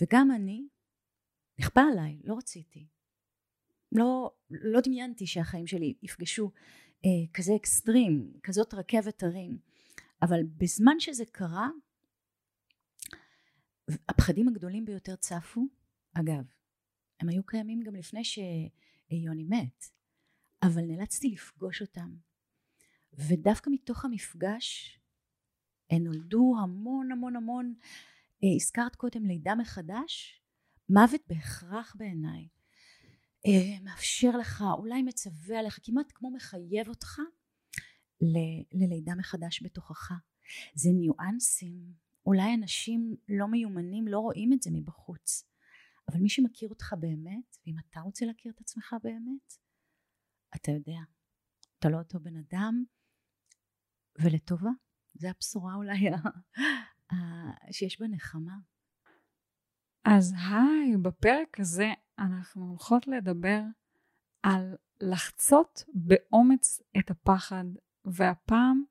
וגם אני, נכפה עליי, לא רציתי. לא, לא דמיינתי שהחיים שלי יפגשו אה, כזה אקסטרים, כזאת רכבת הרים. אבל בזמן שזה קרה, הפחדים הגדולים ביותר צפו. אגב, הם היו קיימים גם לפני שיוני מת, אבל נאלצתי לפגוש אותם. ודווקא מתוך המפגש נולדו המון המון המון, אה, הזכרת קודם לידה מחדש, מוות בהכרח בעיניי. אה, מאפשר לך, אולי מצווה עליך, כמעט כמו מחייב אותך ל- ללידה מחדש בתוכך. זה ניואנסים, אולי אנשים לא מיומנים לא רואים את זה מבחוץ, אבל מי שמכיר אותך באמת, ואם אתה רוצה להכיר את עצמך באמת, אתה יודע, אתה לא אותו בן אדם, ולטובה, זה הבשורה אולי שיש בה נחמה. אז היי, בפרק הזה אנחנו הולכות לדבר על לחצות באומץ את הפחד, והפעם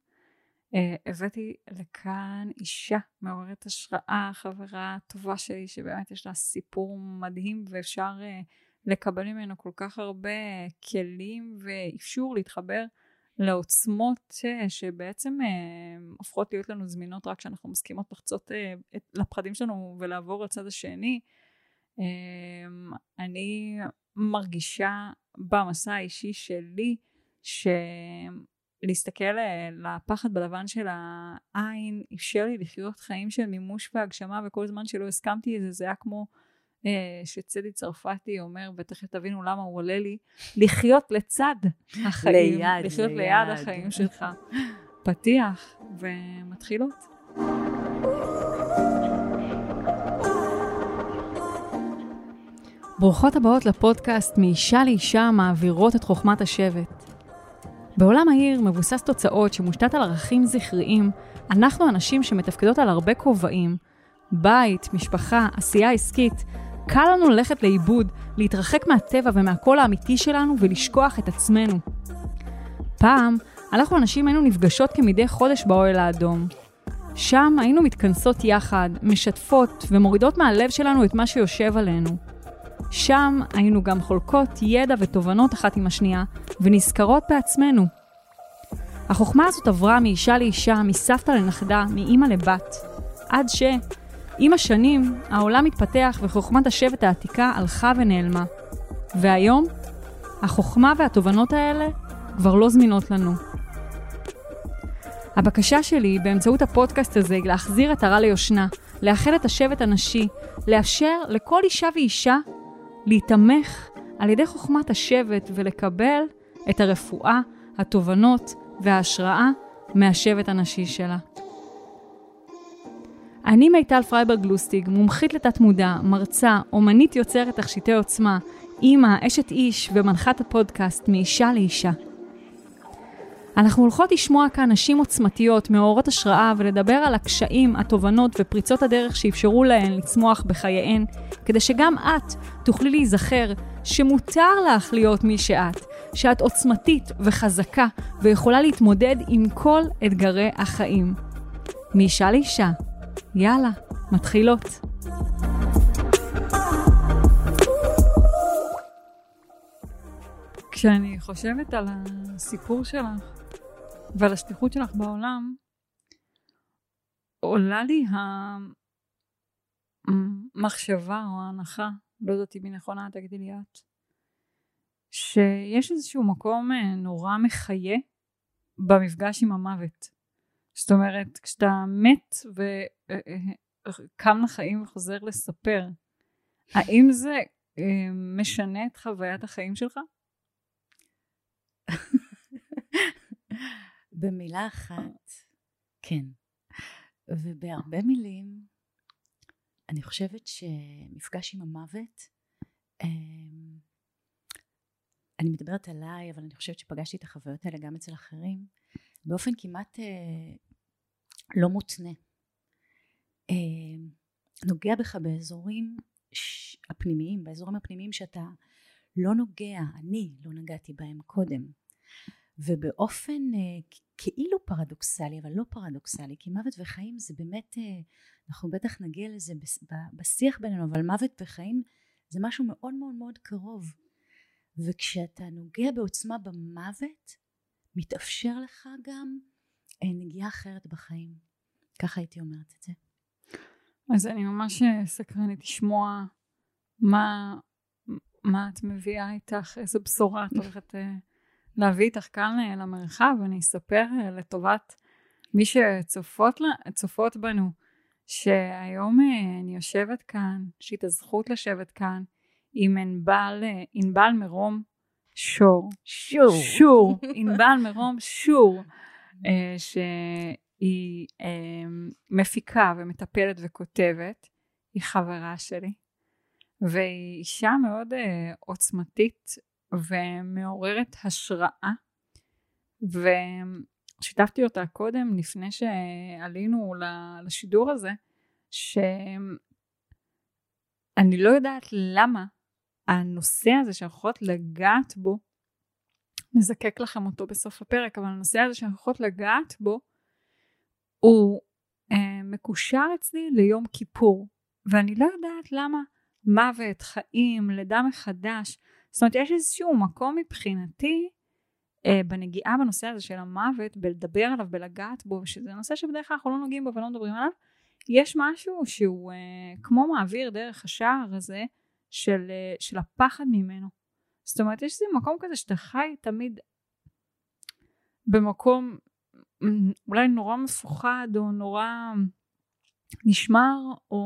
אה, הבאתי לכאן אישה מעוררת השראה, חברה טובה שלי, שבאמת יש לה סיפור מדהים ואפשר אה, לקבל ממנו כל כך הרבה כלים ואפשור להתחבר לעוצמות אה, שבעצם אה, הופכות להיות לנו זמינות רק כשאנחנו מסכימות לחצות אה, לפחדים שלנו ולעבור לצד השני. אני מרגישה במסע האישי שלי ש... להסתכל אה, לפחד בלבן של העין אפשר לי לחיות חיים של מימוש והגשמה וכל זמן שלא הסכמתי לזה זה היה כמו שצדי צרפתי אומר ותכף תבינו למה הוא עולה לי לחיות לצד החיים ליד, לחיות ליד. ליד. החיים שלך. פתיח ומתחילות. ברוכות הבאות לפודקאסט מאישה לאישה מעבירות את חוכמת השבט. בעולם העיר מבוסס תוצאות שמושתת על ערכים זכריים, אנחנו אנשים שמתפקדות על הרבה כובעים, בית, משפחה, עשייה עסקית, קל לנו ללכת לאיבוד, להתרחק מהטבע ומהקול האמיתי שלנו ולשכוח את עצמנו. פעם, אנחנו הנשים היינו נפגשות כמדי חודש באוהל האדום. שם היינו מתכנסות יחד, משתפות ומורידות מהלב שלנו את מה שיושב עלינו. שם היינו גם חולקות ידע ותובנות אחת עם השנייה, ונזכרות בעצמנו. החוכמה הזאת עברה מאישה לאישה, מסבתא לנכדה, מאימא לבת, עד ש... עם השנים, העולם התפתח וחוכמת השבט העתיקה הלכה ונעלמה. והיום, החוכמה והתובנות האלה כבר לא זמינות לנו. הבקשה שלי באמצעות הפודקאסט הזה היא להחזיר עטרה ליושנה, לאחד את השבט הנשי, לאפשר לכל אישה ואישה להיתמך על ידי חוכמת השבט ולקבל את הרפואה, התובנות וההשראה מהשבט הנשי שלה. אני מיטל פרייברג לוסטיג, מומחית לתת מודע, מרצה, אומנית יוצרת תכשיטי עוצמה, אימא, אשת איש ומנחת הפודקאסט מאישה לאישה. אנחנו הולכות לשמוע כאן נשים עוצמתיות, מאורות השראה, ולדבר על הקשיים, התובנות ופריצות הדרך שאפשרו להן לצמוח בחייהן, כדי שגם את תוכלי להיזכר שמותר לך להיות מי שאת, שאת עוצמתית וחזקה ויכולה להתמודד עם כל אתגרי החיים. מאישה לאישה. יאללה, מתחילות. כשאני חושבת על הסיפור שלך ועל השליחות שלך בעולם, עולה לי המחשבה או ההנחה, לא יודעת אם היא נכונה, תגידי לי את, שיש איזשהו מקום אה, נורא מחיה במפגש עם המוות. זאת אומרת, כשאתה מת וקם לחיים וחוזר לספר, האם זה אה, משנה את חוויית החיים שלך? במילה אחת, כן. ובהרבה מילים, אני חושבת שמפגש עם המוות, אמ, אני מדברת עליי, אבל אני חושבת שפגשתי את החוויות האלה גם אצל אחרים, באופן כמעט אה, לא מותנה. אמ, נוגע בך באזורים הפנימיים, באזורים הפנימיים שאתה לא נוגע, אני לא נגעתי בהם קודם. ובאופן כאילו פרדוקסלי, אבל לא פרדוקסלי, כי מוות וחיים זה באמת, אה, אנחנו בטח נגיע לזה בשיח בינינו, אבל מוות וחיים זה משהו מאוד מאוד מאוד קרוב. וכשאתה נוגע בעוצמה במוות, מתאפשר לך גם אה, נגיעה אחרת בחיים. ככה הייתי אומרת את זה. אז אני ממש אה, סקרנית לשמוע מה, מה את מביאה איתך, איזה בשורה את הולכת להביא איתך כאן למרחב. אני אספר לטובת מי שצופות בנו, שהיום אני יושבת כאן, יש לי את הזכות לשבת כאן עם ענבל, ענבל מרום שור. שור. שור. ענבל מרום שור. שהיא מפיקה ומטפלת וכותבת. היא חברה שלי. והיא אישה מאוד עוצמתית ומעוררת השראה. ושיתפתי אותה קודם, לפני שעלינו לשידור הזה, שאני לא יודעת למה הנושא הזה שאנחנו יכולות לגעת בו, נזקק לכם אותו בסוף הפרק, אבל הנושא הזה שאנחנו יכולות לגעת בו, הוא אה, מקושר אצלי ליום כיפור, ואני לא יודעת למה מוות, חיים, לידה מחדש, זאת אומרת יש איזשהו מקום מבחינתי אה, בנגיעה בנושא הזה של המוות, בלדבר עליו, בלגעת בו, שזה נושא שבדרך כלל אנחנו לא נוגעים בו ולא מדברים עליו, יש משהו שהוא אה, כמו מעביר דרך השער הזה של, אה, של הפחד ממנו. זאת אומרת, יש איזה מקום כזה שאתה חי תמיד במקום אולי נורא מפוחד או נורא נשמר או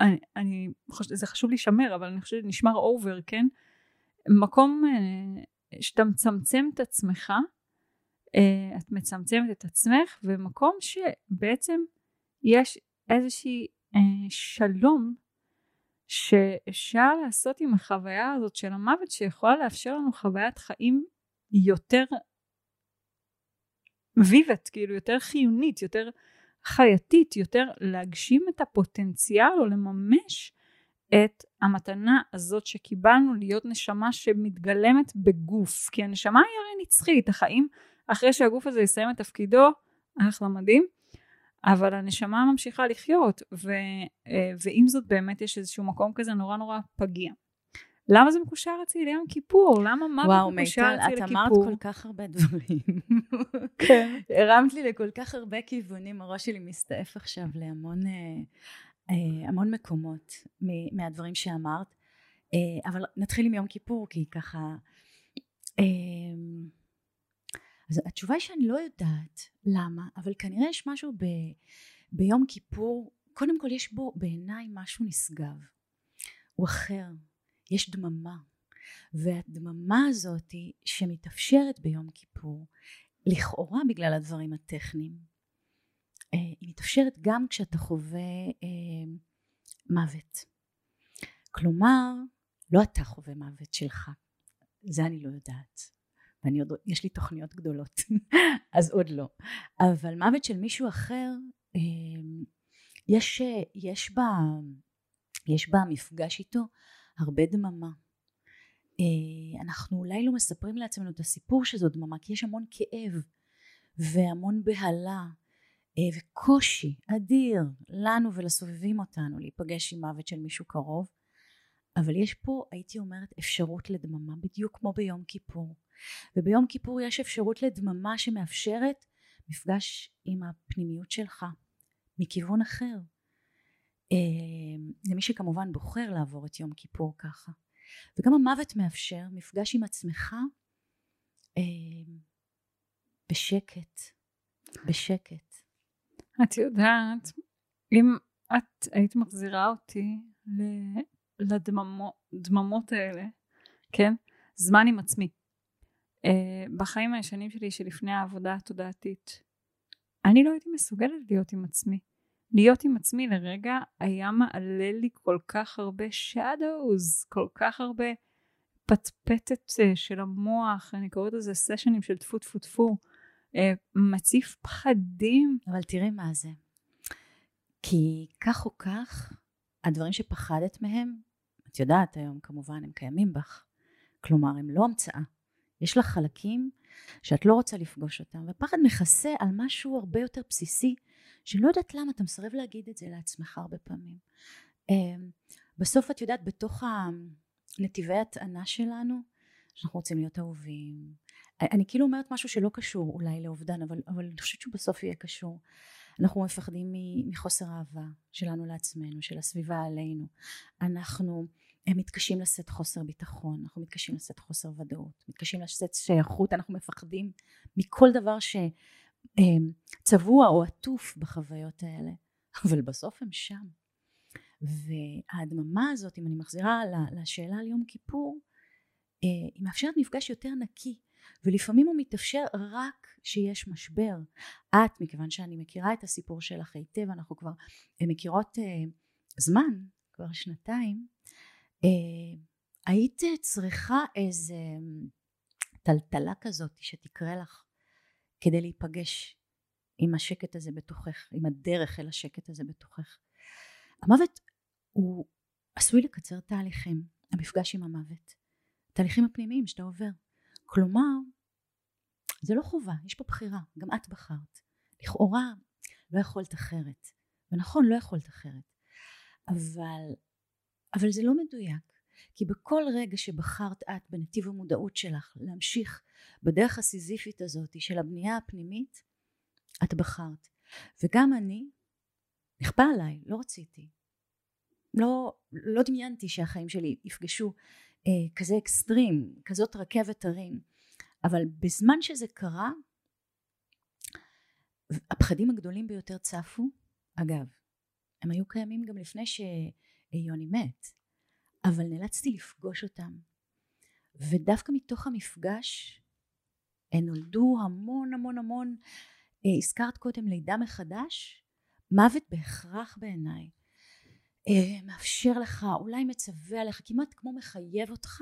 אני, אני חושבת, זה חשוב להישמר אבל אני חושבת נשמר אובר כן? מקום אה, שאתה מצמצם את עצמך אה, את מצמצמת את עצמך ומקום שבעצם יש איזושהי אה, שלום שאפשר לעשות עם החוויה הזאת של המוות שיכולה לאפשר לנו חוויית חיים יותר ויבט, כאילו יותר חיונית, יותר חייתית, יותר להגשים את הפוטנציאל או לממש את המתנה הזאת שקיבלנו להיות נשמה שמתגלמת בגוף, כי הנשמה היא הרי נצחית, החיים אחרי שהגוף הזה יסיים את תפקידו, אחלה מדהים, אבל הנשמה ממשיכה לחיות, ו, אה, ועם זאת באמת יש איזשהו מקום כזה נורא נורא פגיע. למה זה מקושר אצלי ליום כיפור? למה מה מקושר אצלי לכיפור? וואו, מיטל, את אמרת כל כך הרבה דברים. כן. הרמת לי לכל כך הרבה כיוונים, הראש שלי מסתעף עכשיו להמון אה, אה, המון מקומות מהדברים שאמרת. אבל נתחיל עם יום כיפור, כי ככה... אז התשובה היא שאני לא יודעת למה, אבל כנראה יש משהו ב, ביום כיפור, קודם כל יש בו בעיניי משהו נשגב. הוא אחר, יש דממה. והדממה הזאת שמתאפשרת ביום כיפור, לכאורה בגלל הדברים הטכניים, אה, היא מתאפשרת גם כשאתה חווה אה, מוות. כלומר, לא אתה חווה מוות שלך, זה אני לא יודעת. ואני עוד, יש לי תוכניות גדולות, אז עוד לא. אבל מוות של מישהו אחר, אה, יש, יש, בה, יש בה מפגש איתו הרבה דממה. אה, אנחנו אולי לא מספרים לעצמנו את הסיפור שזו דממה, כי יש המון כאב והמון בהלה אה, וקושי אדיר לנו ולסובבים אותנו להיפגש עם מוות של מישהו קרוב, אבל יש פה, הייתי אומרת, אפשרות לדממה, בדיוק כמו ביום כיפור. וביום כיפור יש אפשרות לדממה שמאפשרת מפגש עם הפנימיות שלך, מכיוון אחר. למי אה, שכמובן בוחר לעבור את יום כיפור ככה. וגם המוות מאפשר מפגש עם עצמך אה, בשקט, בשקט. את יודעת, אם את היית מחזירה אותי לדממות האלה, כן? זמן עם עצמי. Uh, בחיים הישנים שלי שלפני העבודה התודעתית, אני לא הייתי מסוגלת להיות עם עצמי. להיות עם עצמי לרגע היה מעלה לי כל כך הרבה shadows, כל כך הרבה פטפטת uh, של המוח, אני קוראת לזה סשנים של טפו טפו טפו, uh, מציף פחדים. אבל תראי מה זה. כי כך או כך, הדברים שפחדת מהם, את יודעת היום כמובן, הם קיימים בך. כלומר, הם לא המצאה. יש לך חלקים שאת לא רוצה לפגוש אותם, ופחד מכסה על משהו הרבה יותר בסיסי, שלא יודעת למה, אתה מסרב להגיד את זה לעצמך הרבה פעמים. אמ, בסוף את יודעת, בתוך הנתיבי הטענה שלנו, שאנחנו רוצים להיות אהובים. אני כאילו אומרת משהו שלא קשור אולי לאובדן, אבל, אבל אני חושבת שהוא בסוף יהיה קשור. אנחנו מפחדים מחוסר אהבה שלנו לעצמנו, של הסביבה עלינו. אנחנו הם מתקשים לשאת חוסר ביטחון, אנחנו מתקשים לשאת חוסר ודאות, מתקשים לשאת שייכות, אנחנו מפחדים מכל דבר שצבוע או עטוף בחוויות האלה, אבל בסוף הם שם. וההדממה הזאת, אם אני מחזירה לשאלה על יום כיפור, אה, היא מאפשרת מפגש יותר נקי, ולפעמים הוא מתאפשר רק כשיש משבר. את, מכיוון שאני מכירה את הסיפור שלך היטב, אנחנו כבר מכירות אה, זמן, כבר שנתיים, היית צריכה איזה טלטלה כזאת שתקרה לך כדי להיפגש עם השקט הזה בתוכך, עם הדרך אל השקט הזה בתוכך. המוות הוא עשוי לקצר תהליכים, המפגש עם המוות, תהליכים הפנימיים שאתה עובר. כלומר, זה לא חובה, יש פה בחירה, גם את בחרת. לכאורה לא יכולת אחרת, ונכון לא יכולת אחרת, אבל אבל זה לא מדויק כי בכל רגע שבחרת את בנתיב המודעות שלך להמשיך בדרך הסיזיפית הזאת של הבנייה הפנימית את בחרת. וגם אני נכפה עליי לא רציתי. לא, לא דמיינתי שהחיים שלי יפגשו אה, כזה אקסטרים כזאת רכבת הרים. אבל בזמן שזה קרה הפחדים הגדולים ביותר צפו. אגב הם היו קיימים גם לפני ש... יוני מת, אבל נאלצתי לפגוש אותם. ודווקא מתוך המפגש נולדו המון המון המון, אה, הזכרת קודם לידה מחדש, מוות בהכרח בעיניי. אה, מאפשר לך, אולי מצווה עליך, כמעט כמו מחייב אותך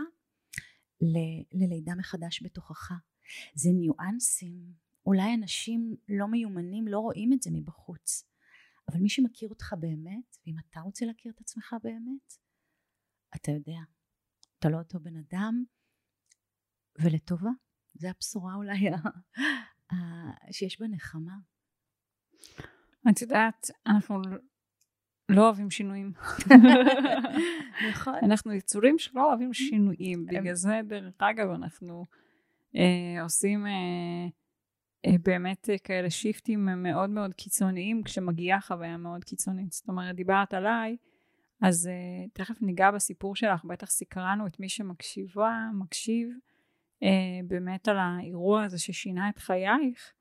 ל- ללידה מחדש בתוכך. זה ניואנסים, אולי אנשים לא מיומנים לא רואים את זה מבחוץ. אבל מי שמכיר אותך באמת, ואם אתה רוצה להכיר את עצמך באמת, אתה יודע, אתה לא אותו בן אדם, ולטובה. זה הבשורה אולי שיש בה נחמה. את יודעת, אנחנו לא אוהבים שינויים. נכון. אנחנו יצורים שלא אוהבים שינויים. בגלל זה, דרך אגב, אנחנו אה, עושים... אה, באמת אה, כאלה שיפטים מאוד מאוד קיצוניים כשמגיעה חוויה מאוד קיצונית. זאת אומרת, דיברת עליי, אז uh, תכף ניגע בסיפור שלך, בטח סקרנו את מי שמקשיבה, מקשיב uh, באמת על האירוע הזה ששינה את חייך.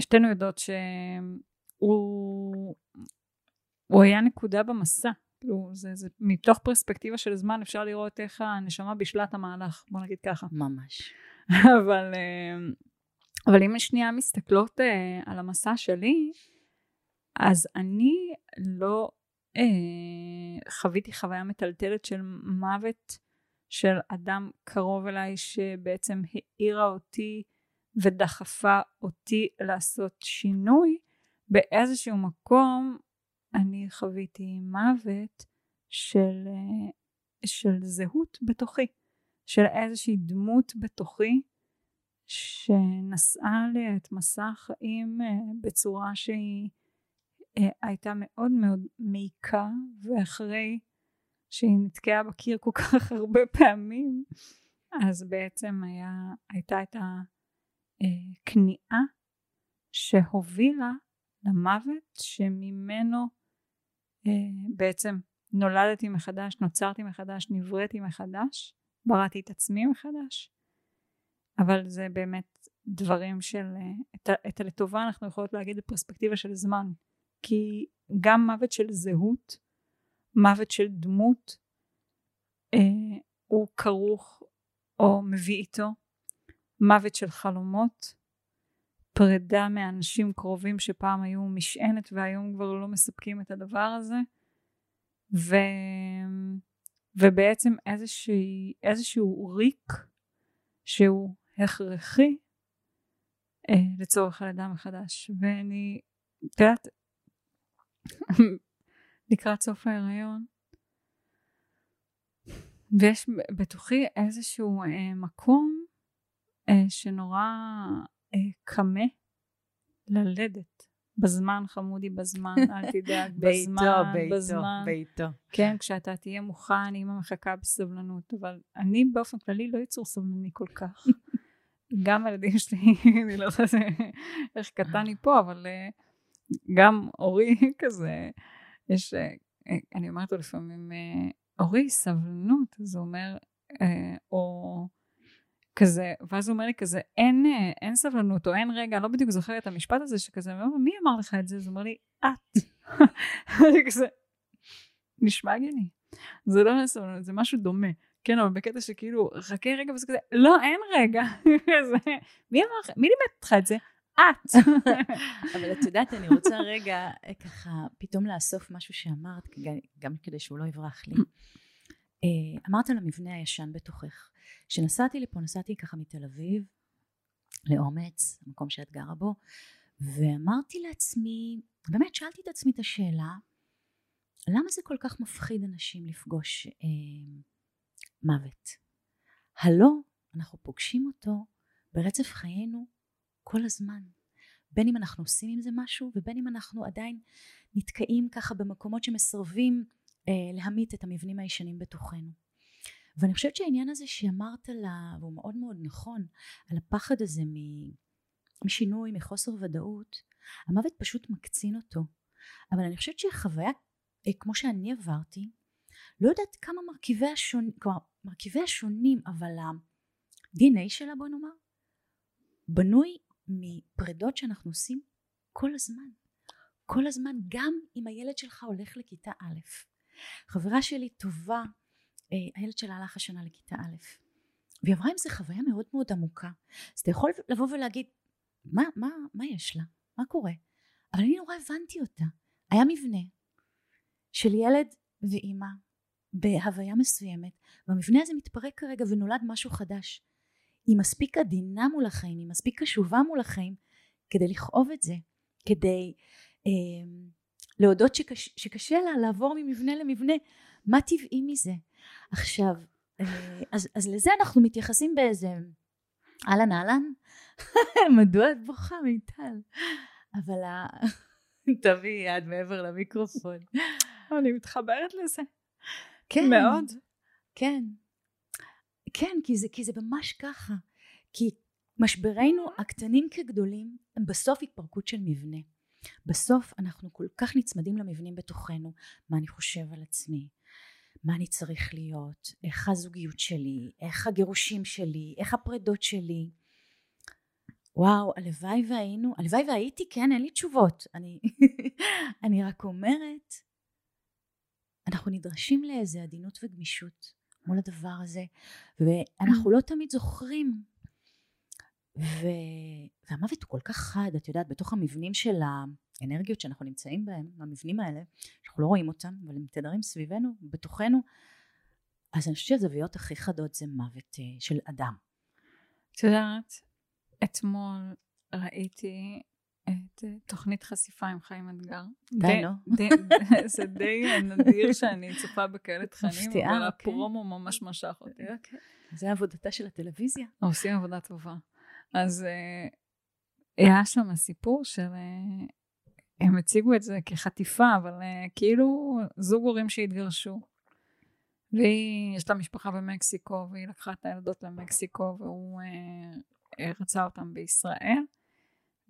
שתינו יודעות שהוא הוא היה נקודה במסע. כאילו, זה, זה, מתוך פרספקטיבה של זמן אפשר לראות איך הנשמה בשלט המהלך, בוא נגיד ככה. ממש. אבל... Uh, אבל אם שנייה מסתכלות uh, על המסע שלי, אז אני לא uh, חוויתי חוויה מטלטלת של מוות של אדם קרוב אליי שבעצם העירה אותי ודחפה אותי לעשות שינוי. באיזשהו מקום אני חוויתי מוות של, uh, של זהות בתוכי, של איזושהי דמות בתוכי שנשאה לי את מסע החיים אה, בצורה שהיא אה, הייתה מאוד מאוד מעיקה ואחרי שהיא נתקעה בקיר כל כך הרבה פעמים אז בעצם היה, הייתה את הכניעה אה, שהובילה למוות שממנו בעצם נולדתי מחדש, נוצרתי מחדש, נבראתי מחדש, בראתי את עצמי מחדש אבל זה באמת דברים של, אה, את, את הלטובה אנחנו יכולות להגיד בפרספקטיבה של זמן, כי גם מוות של זהות, מוות של דמות, אה, הוא כרוך או מביא איתו מוות של חלומות, פרידה מאנשים קרובים שפעם היו משענת והיום כבר לא מספקים את הדבר הזה, ו... ובעצם איזשהו, איזשהו ריק שהוא הכרחי אה, לצורך הלידה מחדש ואני את יודעת לקראת סוף ההיריון ויש בתוכי איזשהו אה, מקום אה, שנורא אה, קמה ללדת. בזמן חמודי בזמן אל תדאג בזמן ביתו, בזמן ביתו. כן כשאתה תהיה מוכן אמא מחכה בסבלנות אבל אני באופן כללי לא יצור סבלני כל כך גם הילדים שלי אני לא יודעת איך קטן לי פה אבל אה, גם אורי כזה יש אה, אני אומרת לו לפעמים אה, אורי סבלנות הוא אומר או כזה, ואז הוא אומר לי כזה, אין, אין סבלנות, או אין רגע, אני לא בדיוק זוכרת את המשפט הזה, שכזה, מי אמר לך את זה? אז הוא אומר לי, את. אני כזה, נשמע גני. זה לא סבלנות, זה משהו דומה. כן, אבל בקטע שכאילו, חכה רגע, וזה כזה, לא, אין רגע. מי אמר לך, מי לימד אותך את זה? את. אבל את יודעת, אני רוצה רגע, ככה, פתאום לאסוף משהו שאמרת, גם כדי שהוא לא יברח לי. אה, אמרת על המבנה הישן בתוכך. כשנסעתי לפה, נסעתי ככה מתל אביב לאומץ, המקום שאת גרה בו, ואמרתי לעצמי, באמת שאלתי את עצמי את השאלה, למה זה כל כך מפחיד אנשים לפגוש אה, מוות? הלא אנחנו פוגשים אותו ברצף חיינו כל הזמן. בין אם אנחנו עושים עם זה משהו ובין אם אנחנו עדיין נתקעים ככה במקומות שמסרבים אה, להמית את המבנים הישנים בתוכנו. ואני חושבת שהעניין הזה שאמרת לה, והוא מאוד מאוד נכון, על הפחד הזה משינוי, מחוסר ודאות, המוות פשוט מקצין אותו. אבל אני חושבת שהחוויה, אה, כמו שאני עברתי, לא יודעת כמה מרכיבי השונים, כלומר מרכיבי השונים, אבל ה-DNA שלה בוא נאמר, בנוי מפרדות שאנחנו עושים כל הזמן. כל הזמן, גם אם הילד שלך הולך לכיתה א'. חברה שלי טובה אה, הילד שלה הלך השנה לכיתה א', והיא עברה עם זה חוויה מאוד מאוד עמוקה. אז אתה יכול לבוא ולהגיד, מה, מה, מה יש לה? מה קורה? אבל אני נורא הבנתי אותה. היה מבנה של ילד ואימא בהוויה מסוימת, והמבנה הזה מתפרק כרגע ונולד משהו חדש. היא מספיק עדינה מול החיים, היא מספיק קשובה מול החיים, כדי לכאוב את זה, כדי אה, להודות שקש, שקשה לה לעבור ממבנה למבנה, מה טבעי מזה? עכשיו, אה, אז, אז לזה אנחנו מתייחסים באיזה אהלן אהלן, מדוע את בוכה מיטל? אבל. תביאי יד מעבר למיקרופון. אני מתחברת לזה. כן. מאוד. כן. כן, כי זה, כי זה ממש ככה. כי משברינו הקטנים כגדולים הם בסוף התפרקות של מבנה. בסוף אנחנו כל כך נצמדים למבנים בתוכנו, מה אני חושב על עצמי, מה אני צריך להיות, איך הזוגיות שלי, איך הגירושים שלי, איך הפרדות שלי. וואו, הלוואי והיינו, הלוואי והייתי, כן, אין לי תשובות. אני, אני רק אומרת, אנחנו נדרשים לאיזה עדינות וגמישות מול הדבר הזה, ואנחנו לא תמיד זוכרים. ו... והמוות הוא כל כך חד, את יודעת, בתוך המבנים של האנרגיות שאנחנו נמצאים בהם, המבנים האלה, שאנחנו לא רואים אותם, אבל הם תדרים סביבנו, בתוכנו, אז אני חושבת שהזוויות הכי חדות זה מוות uh, של אדם. את יודעת, אתמול ראיתי את uh, תוכנית חשיפה עם חיים אתגר. די, נו. זה די נדיר שאני צופה בכאלה תכנים, מפתיעה, אבל אוקיי. הפרומו ממש משך אותי. אוקיי. זה עבודתה של הטלוויזיה. עושים עבודה טובה. אז uh, היה שם סיפור של uh, הם הציגו את זה כחטיפה, אבל כאילו זוג הורים שהתגרשו. והיא, יש לה משפחה במקסיקו, והיא לקחה את הילדות למקסיקו, והוא רצה אותם בישראל.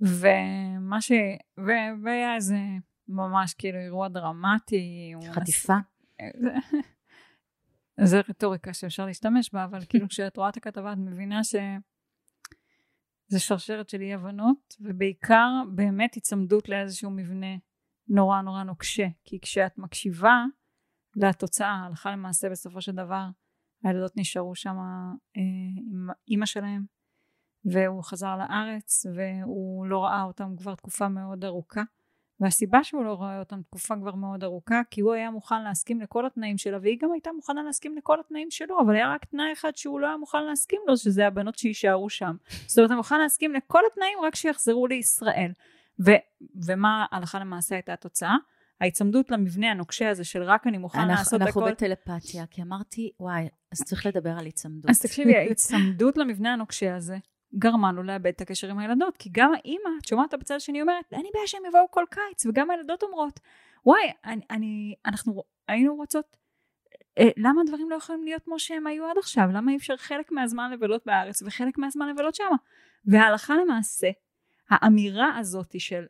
ומה ש... ו... והיה איזה ממש כאילו אירוע דרמטי. חטיפה? זה רטוריקה שאפשר להשתמש בה, אבל כאילו כשאת רואה את הכתבה את מבינה ש... זה שרשרת של אי הבנות ובעיקר באמת היצמדות לאיזשהו מבנה נורא נורא נוקשה כי כשאת מקשיבה לתוצאה הלכה למעשה בסופו של דבר הילדות נשארו שם אה, עם אימא שלהם והוא חזר לארץ והוא לא ראה אותם כבר תקופה מאוד ארוכה. והסיבה שהוא לא רואה אותם תקופה כבר מאוד ארוכה כי הוא היה מוכן להסכים לכל התנאים שלה והיא גם הייתה מוכנה להסכים לכל התנאים שלו אבל היה רק תנאי אחד שהוא לא היה מוכן להסכים לו שזה הבנות שיישארו שם. זאת אומרת הוא מוכן להסכים לכל התנאים רק שיחזרו לישראל. ו, ומה הלכה למעשה הייתה התוצאה? ההיצמדות למבנה הנוקשה הזה של רק אני מוכן אנחנו, לעשות אנחנו הכל אנחנו בטלפתיה כי אמרתי וואי אז צריך לדבר על היצמדות. אז תקשיבי ההיצמדות למבנה הנוקשה הזה גרמה לו לאבד את הקשר עם הילדות, כי גם האימא, את שומעת בצד השני אומרת, אין לי בעיה שהם יבואו כל קיץ, וגם הילדות אומרות, וואי, אני, אני, אנחנו היינו רוצות, אה, למה הדברים לא יכולים להיות כמו שהם היו עד עכשיו? למה אי אפשר חלק מהזמן לבלות בארץ וחלק מהזמן לבלות שמה? וההלכה למעשה, האמירה הזאת של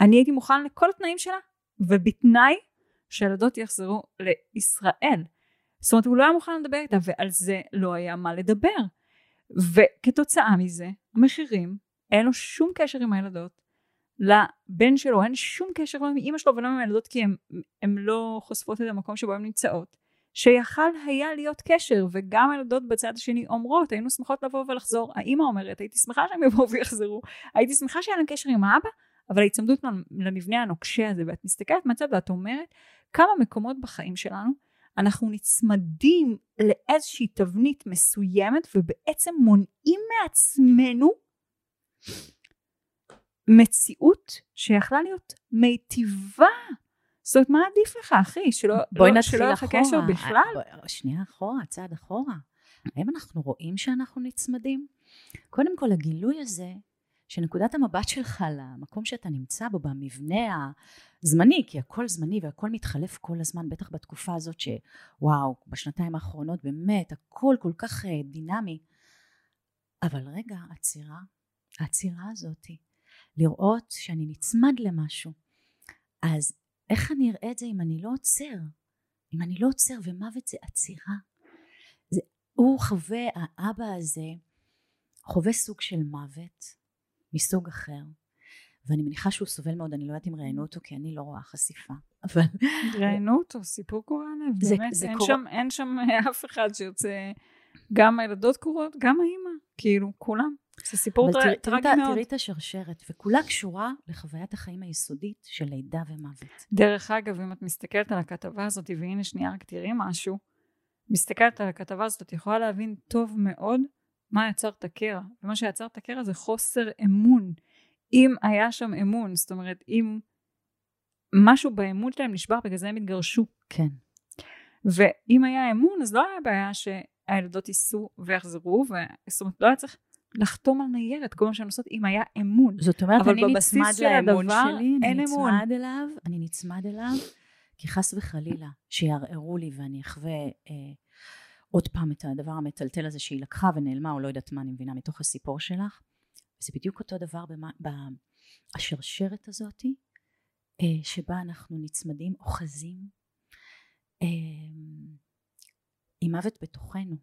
אני הייתי מוכן לכל התנאים שלה, ובתנאי שהילדות יחזרו לישראל. זאת אומרת, הוא לא היה מוכן לדבר איתה, ועל זה לא היה מה לדבר. וכתוצאה מזה, המחירים, אין לו שום קשר עם הילדות, לבן שלו אין שום קשר לא עם אמא שלו ולא עם הילדות, כי הן לא חושפות את המקום שבו הן נמצאות. שיכל היה להיות קשר, וגם הילדות בצד השני אומרות, היינו שמחות לבוא ולחזור. האימא אומרת, הייתי שמחה שהם יבואו ויחזרו, הייתי שמחה שהיה להם קשר עם האבא, אבל ההיצמדות למבנה הנוקשה הזה, ואת מסתכלת מהצד ואת אומרת, כמה מקומות בחיים שלנו, אנחנו נצמדים לאיזושהי תבנית מסוימת, ובעצם מונעים מעצמנו מציאות שיכלה להיות מיטיבה. זאת אומרת, מה עדיף לך, אחי? שלא, בואי לא, נתחיל שלא יהיה לך קשר בכלל? בוא, שנייה אחורה, צעד אחורה. האם אנחנו רואים שאנחנו נצמדים? קודם כל, הגילוי הזה, שנקודת המבט שלך למקום שאתה נמצא בו, במבנה הזמני, כי הכל זמני והכל מתחלף כל הזמן, בטח בתקופה הזאת שוואו, בשנתיים האחרונות באמת הכל כל כך אה, דינמי. אבל רגע, עצירה, העצירה הזאתי, לראות שאני נצמד למשהו. אז איך אני אראה את זה אם אני לא עוצר? אם אני לא עוצר ומוות זה עצירה. זה, הוא חווה, האבא הזה חווה סוג של מוות מסוג אחר ואני מניחה שהוא סובל מאוד, אני לא יודעת אם ראיינו אותו כי אני לא רואה חשיפה, אבל... ראיינו אותו, סיפור קורע לב, באמת, זה אין, קור... שם, אין שם אף אחד שיוצא, גם הילדות קורות, גם האימא, כאילו, כולם. זה סיפור טר... טרגי מאוד. תראי את השרשרת, וכולה קשורה לחוויית החיים היסודית של לידה ומוות. דרך אגב, אם את מסתכלת על הכתבה הזאת, והנה שנייה רק תראי משהו, מסתכלת על הכתבה הזאת, את יכולה להבין טוב מאוד מה יצר את הקרע. ומה שיצר את הקרע זה חוסר אמון. אם היה שם אמון, זאת אומרת, אם משהו באמון שלהם נשבר, בגלל זה הם התגרשו. כן. ואם היה אמון, אז לא היה בעיה שהילדות ייסעו ויחזרו, ו... זאת אומרת, לא היה צריך לחתום על ניירת, כל מה שהן עושות, אם היה אמון. זאת אומרת, אני נצמד לאמון שלי, אני נצמד אליו, אני נצמד אליו, כי חס וחלילה, שיערערו לי ואני אחווה אה, עוד פעם את הדבר המטלטל הזה שהיא לקחה ונעלמה, או לא יודעת מה אני מבינה מתוך הסיפור שלך. וזה בדיוק אותו דבר בשרשרת הזאתי, אה, שבה אנחנו נצמדים, אוחזים אה, עם מוות בתוכנו.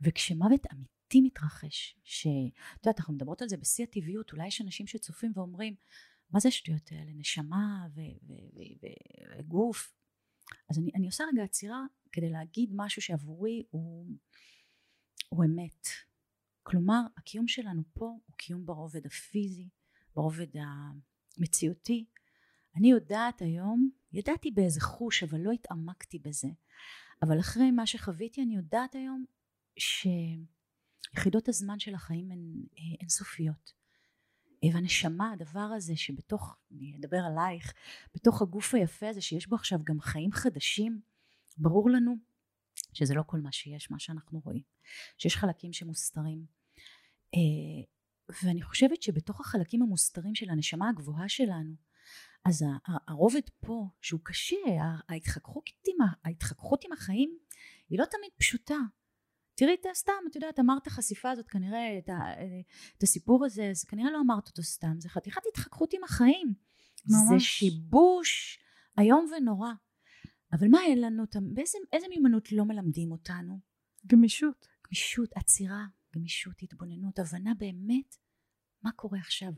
וכשמוות אמיתי מתרחש, שאת יודעת, אנחנו מדברות על זה בשיא הטבעיות, אולי יש אנשים שצופים ואומרים, מה זה השטויות האלה, נשמה וגוף. אז אני, אני עושה רגע עצירה כדי להגיד משהו שעבורי הוא, הוא אמת. כלומר הקיום שלנו פה הוא קיום ברובד הפיזי, ברובד המציאותי. אני יודעת היום, ידעתי באיזה חוש אבל לא התעמקתי בזה, אבל אחרי מה שחוויתי אני יודעת היום שיחידות הזמן של החיים הן אינסופיות. והנשמה, הדבר הזה שבתוך, אני אדבר עלייך, בתוך הגוף היפה הזה שיש בו עכשיו גם חיים חדשים, ברור לנו שזה לא כל מה שיש, מה שאנחנו רואים, שיש חלקים שמוסתרים. אה, ואני חושבת שבתוך החלקים המוסתרים של הנשמה הגבוהה שלנו, אז הרובד פה שהוא קשה, ההתחככות עם, ההתחככות עם החיים היא לא תמיד פשוטה. תראי את הסתם, את יודעת, אמרת החשיפה הזאת כנראה, את, ה, את הסיפור הזה, אז כנראה לא אמרת אותו סתם, זה חתיכת התחככות עם החיים. ממש. זה שיבוש איום ונורא. אבל מה אין לנו, באיזה, איזה מיומנות לא מלמדים אותנו? גמישות. גמישות, עצירה, גמישות, התבוננות, הבנה באמת מה קורה עכשיו,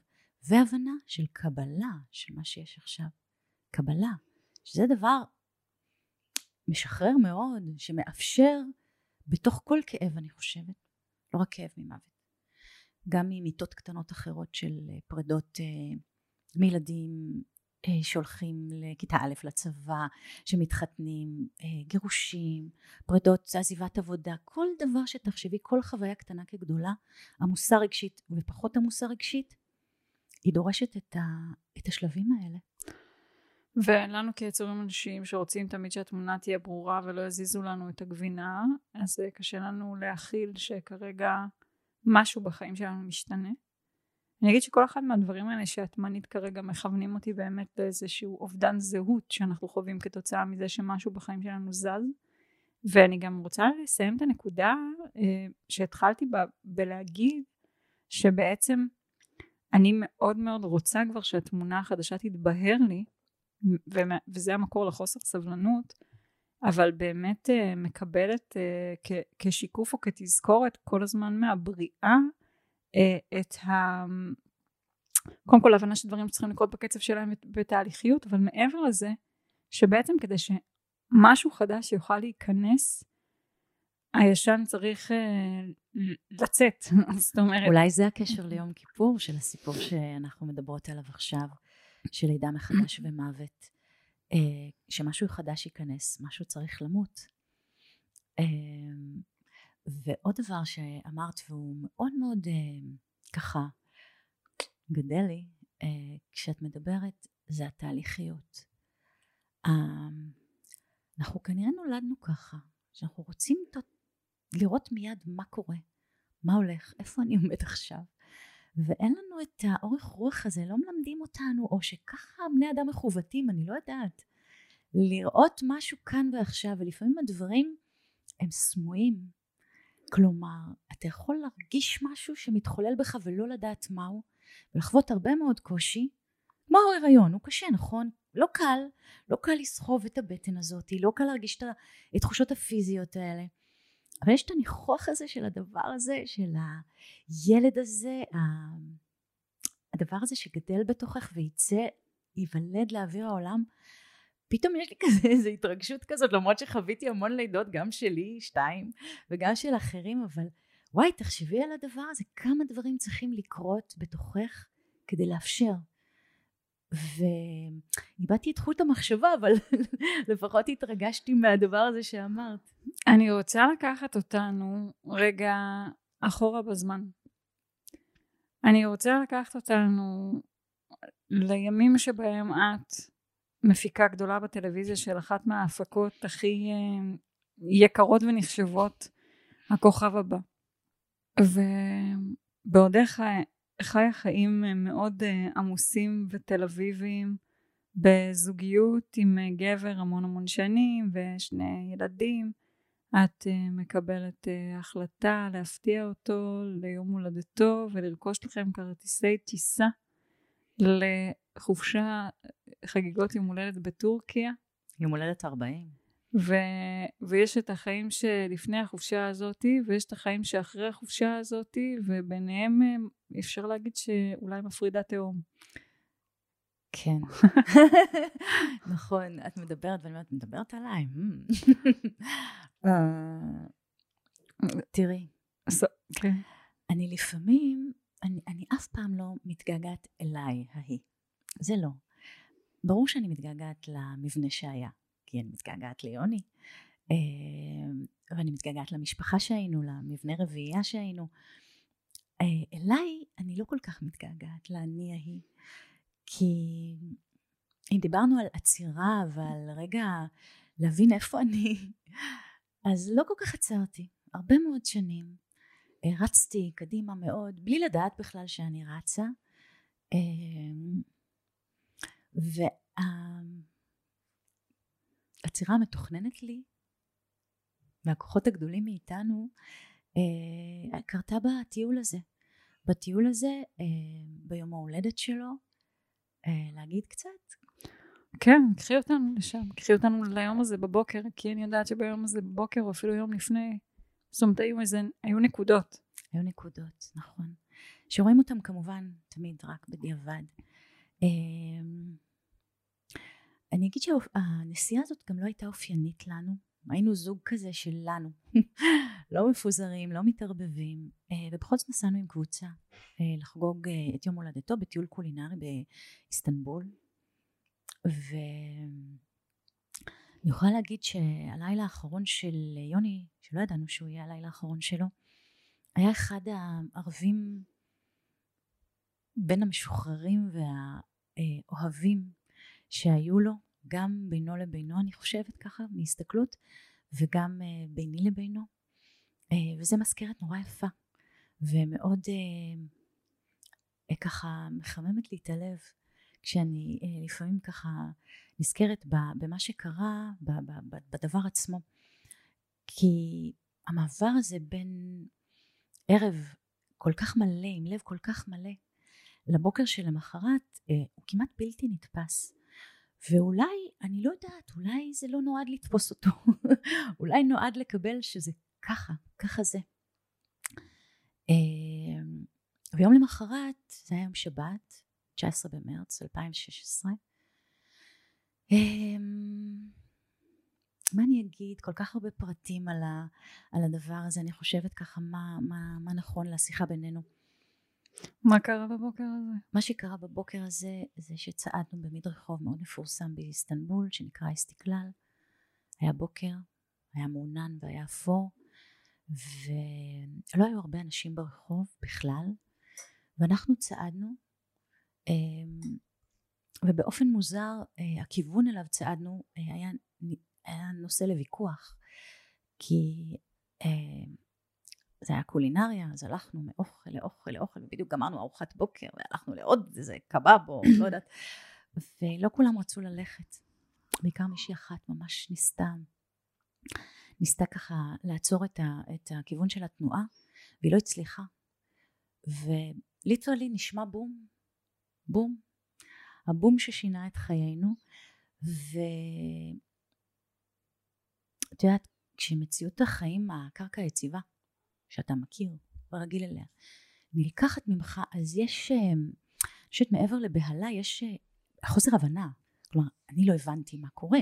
והבנה של קבלה של מה שיש עכשיו. קבלה, שזה דבר משחרר מאוד, שמאפשר בתוך כל כאב אני חושבת, לא רק כאב ממוות, גם ממיטות קטנות אחרות של פרדות אה, מילדים אה, שהולכים לכיתה א' לצבא, שמתחתנים, אה, גירושים, פרדות, עזיבת עבודה, כל דבר שתחשבי, כל חוויה קטנה כגדולה, עמוסה רגשית ופחות עמוסה רגשית, היא דורשת את, ה, את השלבים האלה. ולנו כיצורים אנושיים שרוצים תמיד שהתמונה תהיה ברורה ולא יזיזו לנו את הגבינה, אז קשה לנו להכיל שכרגע משהו בחיים שלנו משתנה. אני אגיד שכל אחד מהדברים האלה שאת מנית כרגע מכוונים אותי באמת לאיזשהו אובדן זהות שאנחנו חווים כתוצאה מזה שמשהו בחיים שלנו זז. ואני גם רוצה לסיים את הנקודה אה, שהתחלתי בה בלהגיד שבעצם אני מאוד מאוד רוצה כבר שהתמונה החדשה תתבהר לי וזה המקור לחוסר סבלנות אבל באמת uh, מקבלת uh, כשיקוף או כתזכורת כל הזמן מהבריאה uh, את ה... קודם כל הבנה שדברים צריכים לקרות בקצב שלהם בתהליכיות אבל מעבר לזה שבעצם כדי שמשהו חדש יוכל להיכנס הישן צריך uh, לצאת. זאת אומרת אולי זה הקשר ליום כיפור של הסיפור שאנחנו מדברות עליו עכשיו של לידה מחדש ומוות אה, שמשהו חדש ייכנס, משהו צריך למות. אה, ועוד דבר שאמרת והוא מאוד מאוד אה, ככה גדל לי כשאת מדברת זה התהליכיות. אנחנו כנראה נולדנו ככה, שאנחנו רוצים לראות מיד מה קורה, מה הולך, איפה אני עומד עכשיו. ואין לנו את האורך רוח הזה, לא מלמדים אותנו, או שככה בני אדם מכוותים, אני לא יודעת. לראות משהו כאן ועכשיו, ולפעמים הדברים הם סמויים. כלומר, אתה יכול להרגיש משהו שמתחולל בך ולא לדעת מהו, ולחוות הרבה מאוד קושי, כמו ההיריון, הוא קשה, נכון? לא קל, לא קל לסחוב את הבטן הזאת, לא קל להרגיש את התחושות הפיזיות האלה. אבל יש את הניחוח הזה של הדבר הזה, של הילד הזה, הדבר הזה שגדל בתוכך וייצא, ייוולד לאוויר העולם, פתאום יש לי כזה איזו התרגשות כזאת, למרות שחוויתי המון לידות, גם שלי, שתיים, וגם של אחרים, אבל וואי, תחשבי על הדבר הזה, כמה דברים צריכים לקרות בתוכך כדי לאפשר. ואיבדתי את חוט המחשבה, אבל לפחות התרגשתי מהדבר הזה שאמרת. אני רוצה לקחת אותנו רגע אחורה בזמן. אני רוצה לקחת אותנו לימים שבהם את מפיקה גדולה בטלוויזיה של אחת מההפקות הכי אה, יקרות ונחשבות, הכוכב הבא. ובעודך חיה חיים מאוד אה, עמוסים ותל אביביים, בזוגיות עם אה, גבר המון המון שנים ושני ילדים, את מקבלת החלטה להפתיע אותו ליום הולדתו ולרכוש לכם כרטיסי טיסה לחופשה, חגיגות יום הולדת בטורקיה. יום הולדת 40. ו... ויש את החיים שלפני החופשה הזאתי, ויש את החיים שאחרי החופשה הזאתי, וביניהם אה, אפשר להגיד שאולי מפרידה תהום. כן. נכון, את מדברת ואני אומרת, מדברת עליי. אה, תראי, כן. אני לפעמים אני, אני אף פעם לא מתגעגעת אליי ההיא. זה לא. ברור שאני מתגעגעת למבנה שהיה, כי אני מתגעגעת ליוני, אה, ואני מתגעגעת למשפחה שהיינו, למבנה רביעייה שהיינו. אה, אליי אני לא כל כך מתגעגעת לאני ההיא, כי אם דיברנו על עצירה ועל רגע להבין איפה אני, אז לא כל כך עצרתי, הרבה מאוד שנים. רצתי קדימה מאוד, בלי לדעת בכלל שאני רצה. אמ, והעצירה המתוכננת לי, והכוחות הגדולים מאיתנו, אה, קרתה בטיול הזה. בטיול הזה, אה, ביום ההולדת שלו, אה, להגיד קצת. כן, קחי אותנו לשם, קחי אותנו ליום הזה בבוקר, כי אני יודעת שביום הזה בבוקר, או אפילו יום לפני, זאת אומרת היו איזה, היו נקודות. היו נקודות, נכון. שרואים אותם כמובן תמיד רק בדיעבד. אמ, אני אגיד שהנסיעה הזאת גם לא הייתה אופיינית לנו. היינו זוג כזה שלנו, לא מפוזרים, לא מתערבבים, אה, ובכל זאת נסענו עם קבוצה אה, לחגוג אה, את יום הולדתו בטיול קולינרי באיסטנבול. ו... אני יכולה להגיד שהלילה האחרון של יוני, שלא ידענו שהוא יהיה הלילה האחרון שלו, היה אחד הערבים בין המשוחררים והאוהבים שהיו לו, גם בינו לבינו אני חושבת ככה מהסתכלות, וגם אה, ביני לבינו, אה, וזה מזכרת נורא יפה. ומאוד אה, ככה מחממת לי את הלב כשאני לפעמים ככה נזכרת במה שקרה, בדבר עצמו. כי המעבר הזה בין ערב כל כך מלא, עם לב כל כך מלא, לבוקר שלמחרת הוא כמעט בלתי נתפס. ואולי, אני לא יודעת, אולי זה לא נועד לתפוס אותו, אולי נועד לקבל שזה ככה, ככה זה. אה, ויום למחרת, זה היה יום שבת, 19 במרץ 2016, מה אני אגיד? כל כך הרבה פרטים על הדבר הזה, אני חושבת ככה מה, מה, מה נכון לשיחה בינינו. מה קרה בבוקר הזה? מה שקרה בבוקר הזה זה שצעדנו במדרחוב מאוד מפורסם באיסטנבול שנקרא אסתיקלל. היה בוקר, היה מעונן והיה אפור ולא היו הרבה אנשים ברחוב בכלל ואנחנו צעדנו אמ, ובאופן מוזר אה, הכיוון אליו צעדנו אה, היה היה נושא לוויכוח כי אה, זה היה קולינריה אז הלכנו מאוכל לאוכל לאוכל ובדיוק גמרנו ארוחת בוקר והלכנו לעוד איזה קבב או לא יודעת. ולא כולם רצו ללכת. בעיקר מישהי אחת ממש ניסתה ניסתה ככה לעצור את, ה, את הכיוון של התנועה והיא לא הצליחה. וליטרלי נשמע בום בום. הבום ששינה את חיינו ו... את יודעת, כשמציאות החיים, הקרקע היציבה, שאתה מכיר ורגיל אליה, נלקחת ממך, אז יש, אני חושבת מעבר לבהלה, יש אה, חוסר הבנה. כלומר, אני לא הבנתי מה קורה.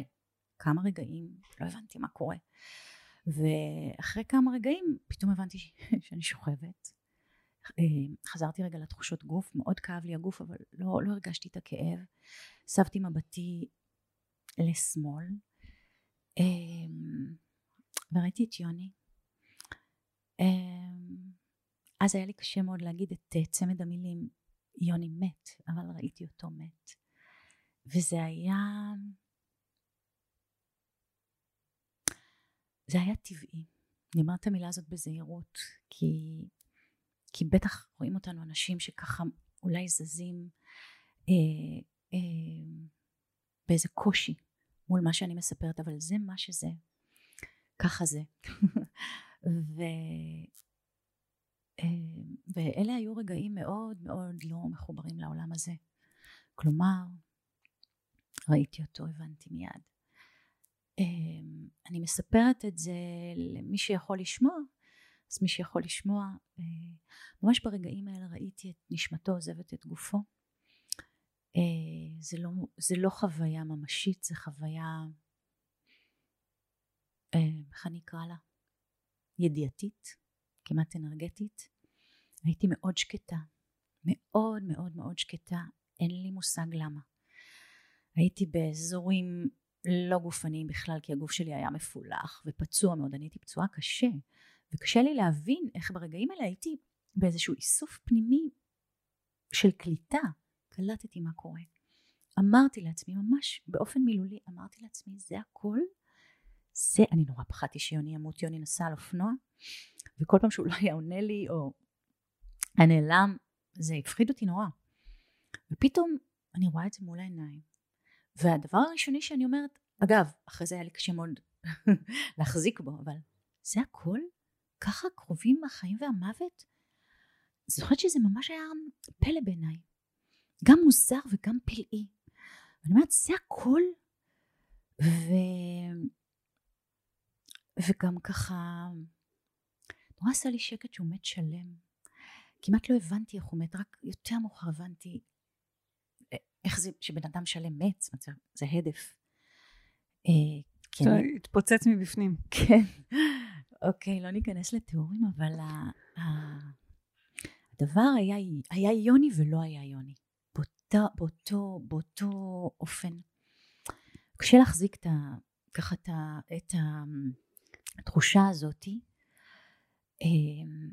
כמה רגעים לא הבנתי מה קורה. ואחרי כמה רגעים פתאום הבנתי שאני שוכבת. אה, חזרתי רגע לתחושות גוף, מאוד כאב לי הגוף, אבל לא, לא הרגשתי את הכאב. הסבתי מבטי לשמאל, אמ, וראיתי את יוני. אמ, אז היה לי קשה מאוד להגיד את אה, צמד המילים יוני מת, אבל ראיתי אותו מת. וזה היה... זה היה טבעי. אני אומרת את המילה הזאת בזהירות, כי, כי בטח רואים אותנו אנשים שככה אולי זזים אה, אה, באיזה קושי מול מה שאני מספרת, אבל זה מה שזה. ככה זה. ו... אה, ואלה היו רגעים מאוד מאוד לא מחוברים לעולם הזה. כלומר, ראיתי אותו, הבנתי מיד. אה, אני מספרת את זה למי שיכול לשמוע, אז מי שיכול לשמוע, אה, ממש ברגעים האלה ראיתי את נשמתו עוזבת את גופו. זה לא, זה לא חוויה ממשית, זה חוויה, איך אני אקרא לה? ידיעתית, כמעט אנרגטית. הייתי מאוד שקטה, מאוד מאוד מאוד שקטה, אין לי מושג למה. הייתי באזורים לא גופניים בכלל, כי הגוף שלי היה מפולח ופצוע מאוד, אני הייתי פצועה קשה, וקשה לי להבין איך ברגעים האלה הייתי באיזשהו איסוף פנימי של קליטה, קלטתי מה קורה. אמרתי לעצמי, ממש באופן מילולי, אמרתי לעצמי, זה הכל? זה, אני נורא פחדתי שיוני ימות, יוני נסע על אופנוע, וכל פעם שהוא לא היה עונה לי, או היה נעלם, זה הפחיד אותי נורא. ופתאום אני רואה את זה מול העיניים. והדבר הראשוני שאני אומרת, אגב, אחרי זה היה לי קשה מאוד להחזיק בו, אבל זה הכל? ככה קרובים החיים והמוות? זוכרת שזה ממש היה פלא בעיניי. גם מוזר וגם פלאי. אני אומרת, זה הכל? ו... וגם ככה, נורא עשה לי שקט שהוא מת שלם. כמעט לא הבנתי איך הוא מת, רק יותר מאוחר הבנתי איך זה שבן אדם שלם מת, זה הדף. אה, כן. התפוצץ מבפנים. כן. אוקיי, לא ניכנס לתיאורים, אבל הדבר היה, היה יוני ולא היה יוני. באותו, באותו, באותו אופן. קשה להחזיק את ה, ככה את, ה, את התחושה הזאתי. אמ,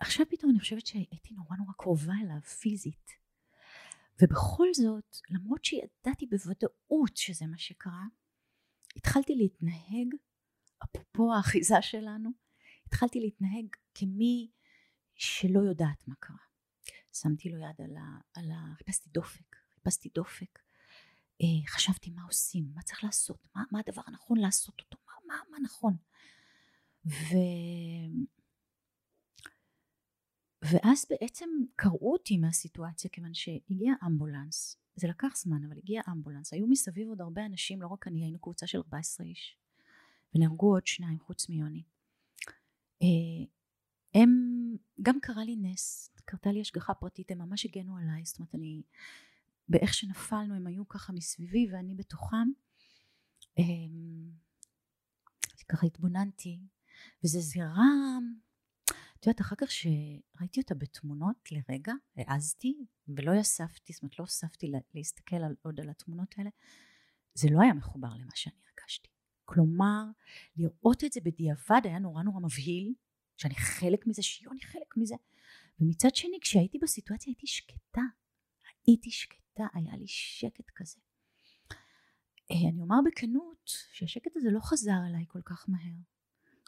עכשיו פתאום אני חושבת שהייתי נורא נורא קרובה אליו פיזית. ובכל זאת, למרות שידעתי בוודאות שזה מה שקרה, התחלתי להתנהג, אפרופו האחיזה שלנו, התחלתי להתנהג כמי שלא יודעת מה קרה. שמתי לו יד על ה... על ה חיפשתי דופק, חיפשתי דופק. אה, חשבתי מה עושים, מה צריך לעשות, מה, מה הדבר הנכון לעשות אותו, מה, מה, מה נכון. ו... ואז בעצם קראו אותי מהסיטואציה כיוון שהגיע אמבולנס, זה לקח זמן אבל הגיע אמבולנס, היו מסביב עוד הרבה אנשים, לא רק אני, היינו קבוצה של 14 איש, ונהרגו עוד שניים חוץ מיוני. אה, הם, גם קרה לי נס, קרתה לי השגחה פרטית, הם ממש הגנו עליי, זאת אומרת אני, באיך שנפלנו הם היו ככה מסביבי ואני בתוכם. אמ, ככה התבוננתי, וזה זירה, את יודעת, אחר כך שראיתי אותה בתמונות לרגע, העזתי ולא אספתי, זאת אומרת לא אספתי להסתכל על, עוד על התמונות האלה, זה לא היה מחובר למה שאני הרגשתי. כלומר, לראות את זה בדיעבד היה נורא נורא מבהיל, שאני חלק מזה, שיוני חלק מזה, ומצד שני כשהייתי בסיטואציה הייתי שקטה, הייתי שקטה, היה לי שקט כזה. אה, אני אומר בכנות שהשקט הזה לא חזר אליי כל כך מהר.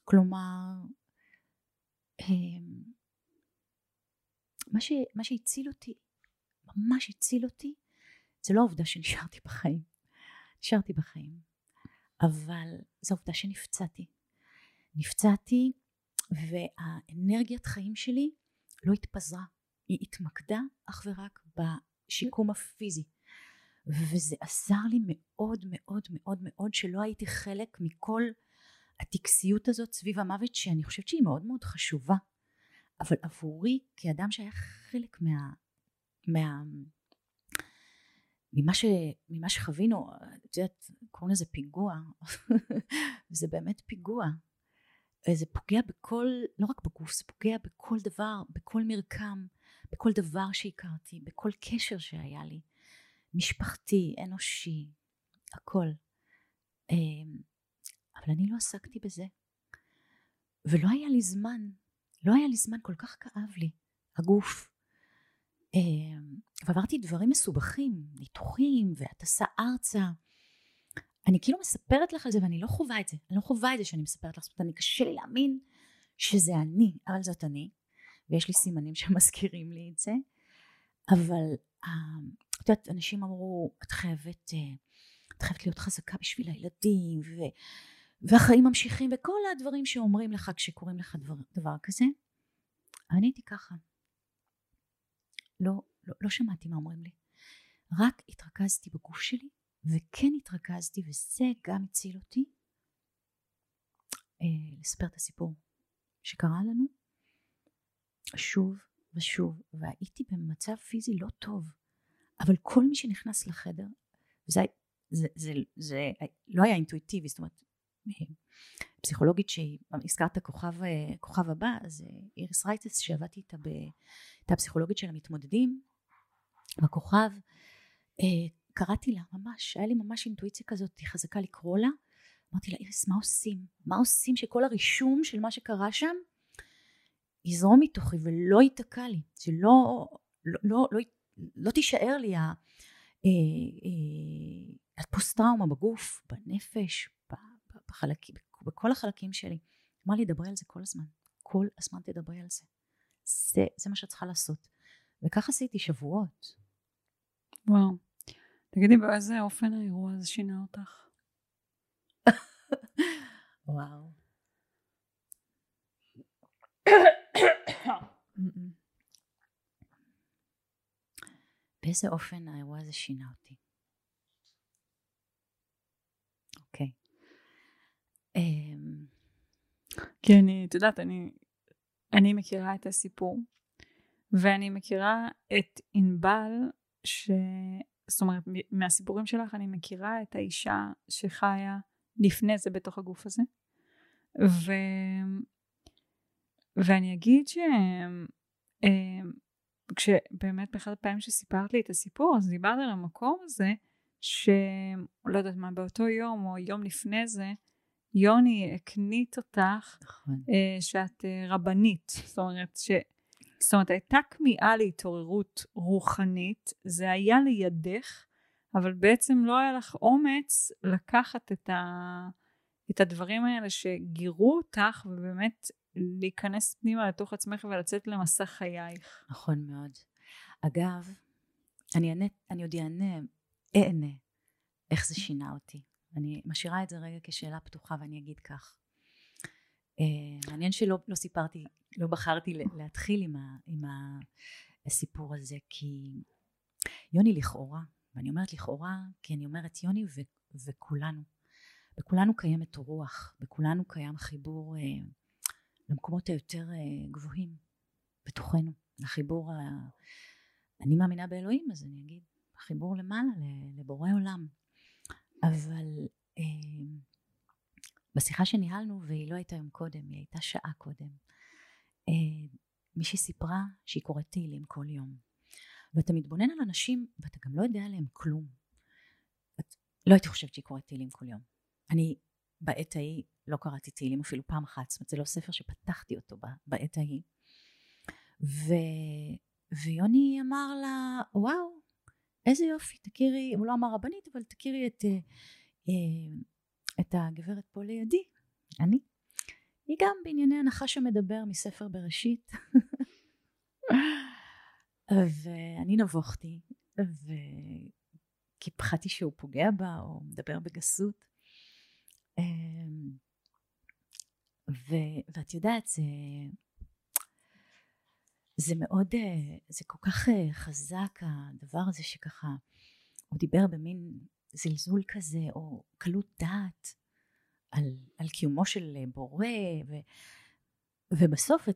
כלומר, אמ, מה, ש, מה שהציל אותי, ממש הציל אותי, זה לא העובדה שנשארתי בחיים. נשארתי בחיים. אבל זו העובדה שנפצעתי. נפצעתי והאנרגיית חיים שלי לא התפזרה. היא התמקדה אך ורק בשיקום הפיזי. וזה עזר לי מאוד מאוד מאוד מאוד שלא הייתי חלק מכל הטקסיות הזאת סביב המוות שאני חושבת שהיא מאוד מאוד חשובה אבל עבורי כאדם שהיה חלק מה... מה ממה, ש, ממה שחווינו, את יודעת, קוראים לזה פיגוע, וזה באמת פיגוע. זה פוגע בכל, לא רק בגוף, זה פוגע בכל דבר, בכל מרקם, בכל דבר שהכרתי, בכל קשר שהיה לי, משפחתי, אנושי, הכל. אמ, אבל אני לא עסקתי בזה. ולא היה לי זמן, לא היה לי זמן, כל כך כאב לי, הגוף. אמ, ועברתי דברים מסובכים, ניתוחים והטסה ארצה. אני כאילו מספרת לך על זה ואני לא חווה את זה, אני לא חווה את זה שאני מספרת לך, זאת אומרת, אני קשה לי להאמין שזה אני, אבל זאת אני, ויש לי סימנים שמזכירים לי את זה, אבל אמ, את יודעת, אנשים אמרו, את חייבת, אה, את חייבת להיות חזקה בשביל הילדים, ו... והחיים ממשיכים וכל הדברים שאומרים לך כשקוראים לך דבר, דבר כזה. אני הייתי ככה. לא, לא, לא שמעתי מה אומרים לי. רק התרכזתי בגוף שלי וכן התרכזתי וזה גם הציל אותי אה, לספר את הסיפור שקרה לנו שוב ושוב והייתי במצב פיזי לא טוב אבל כל מי שנכנס לחדר וזה זה, זה, זה, זה לא היה אינטואיטיבי זאת אומרת פסיכולוגית שהיא, הזכרת כוכב, כוכב הבא, אז אה, איריס רייטס שעבדתי איתה, ב, הייתה פסיכולוגית של המתמודדים בכוכב, אה, קראתי לה ממש, היה לי ממש אינטואיציה כזאת חזקה לקרוא לה, אמרתי לה איריס מה עושים? מה עושים שכל הרישום של מה שקרה שם יזרום מתוכי ולא ייתקע לי, שלא לא, לא, לא, לא תישאר לי הפוסט אה, טראומה בגוף, בנפש, בחלקים, בכל החלקים שלי. אמר לי, דברי על זה כל הזמן. כל הזמן תדברי על זה. זה, זה מה שאת צריכה לעשות. וכך עשיתי שבועות. וואו. תגידי, באיזה אופן האירוע הזה שינה אותך? וואו. באיזה אופן האירוע הזה שינה אותי? אמ, כי אני, את יודעת, אני, אני מכירה את הסיפור, ואני מכירה את ענבל, ש... זאת אומרת, מהסיפורים שלך אני מכירה את האישה שחיה לפני זה בתוך הגוף הזה. ו... ואני אגיד שכשבאמת אמ, באחד הפעמים שסיפרת לי את הסיפור, אז דיברת על המקום הזה, שלא יודעת מה, באותו יום או יום לפני זה, יוני הקנית אותך נכון. אה, שאת אה, רבנית, זאת אומרת, ש... זאת אומרת הייתה כמיהה להתעוררות רוחנית, זה היה לידך, אבל בעצם לא היה לך אומץ לקחת את, ה... את הדברים האלה שגירו אותך ובאמת להיכנס פנימה לתוך עצמך ולצאת למסע חייך. נכון מאוד. אגב, אני, אענה, אני עוד אענה, אענה, איך זה שינה אותי. אני משאירה את זה רגע כשאלה פתוחה ואני אגיד כך. Uh, מעניין שלא לא סיפרתי, לא בחרתי להתחיל עם, ה, עם הסיפור הזה, כי יוני לכאורה, ואני אומרת לכאורה, כי אני אומרת יוני ו, וכולנו, בכולנו קיימת רוח, בכולנו קיים חיבור uh, למקומות היותר uh, גבוהים בתוכנו, לחיבור, ה... אני מאמינה באלוהים אז אני אגיד, החיבור למעלה, לבורא עולם, אבל uh, בשיחה שניהלנו, והיא לא הייתה יום קודם, היא הייתה שעה קודם, uh, מישהי סיפרה שהיא קוראת תהילים כל יום, ואתה מתבונן על אנשים ואתה גם לא יודע עליהם כלום. את, לא הייתי חושבת שהיא קוראת תהילים כל יום. אני בעת ההיא לא קראתי תהילים אפילו פעם אחת, זאת אומרת זה לא ספר שפתחתי אותו בעת ההיא. ו... ויוני אמר לה, וואו, איזה יופי, תכירי, הוא לא אמר רבנית, אבל תכירי את, אה, אה, את הגברת פה לידי, אני. היא גם בענייני הנחש המדבר מספר בראשית. ואני נבוכתי, ו... כי פחדתי שהוא פוגע בה או מדבר בגסות. אמ, ו... ואת יודעת, זה, זה מאוד, אה, זה כל כך אה, חזק הדבר הזה שככה, הוא דיבר במין זלזול כזה, או קלות דעת, על, על קיומו של בורא, ו, ובסוף,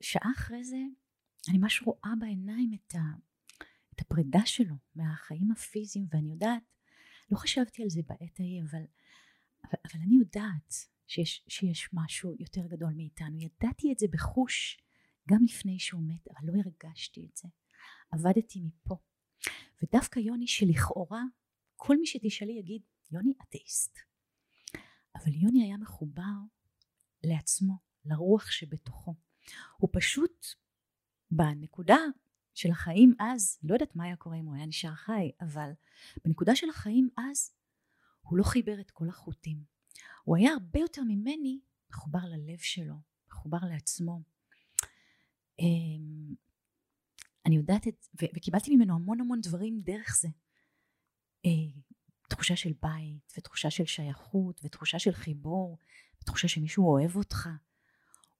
שעה אחרי זה, אני ממש רואה בעיניים את, ה, את הפרידה שלו מהחיים הפיזיים, ואני יודעת, לא חשבתי על זה בעת ההיא, אבל, אבל, אבל אני יודעת שיש, שיש משהו יותר גדול מאיתנו. ידעתי את זה בחוש גם לפני שהוא מת, אבל לא הרגשתי את זה. עבדתי מפה. ודווקא יוני שלכאורה כל מי שתשאלי יגיד יוני אתאיסט. אבל יוני היה מחובר לעצמו, לרוח שבתוכו. הוא פשוט בנקודה של החיים אז, לא יודעת מה היה קורה אם הוא היה נשאר חי, אבל בנקודה של החיים אז, הוא לא חיבר את כל החוטים. הוא היה הרבה יותר ממני מחובר ללב שלו, מחובר לעצמו. אמ, אני יודעת את, וקיבלתי ממנו המון המון דברים דרך זה. אה, תחושה של בית, ותחושה של שייכות, ותחושה של חיבור, ותחושה שמישהו אוהב אותך.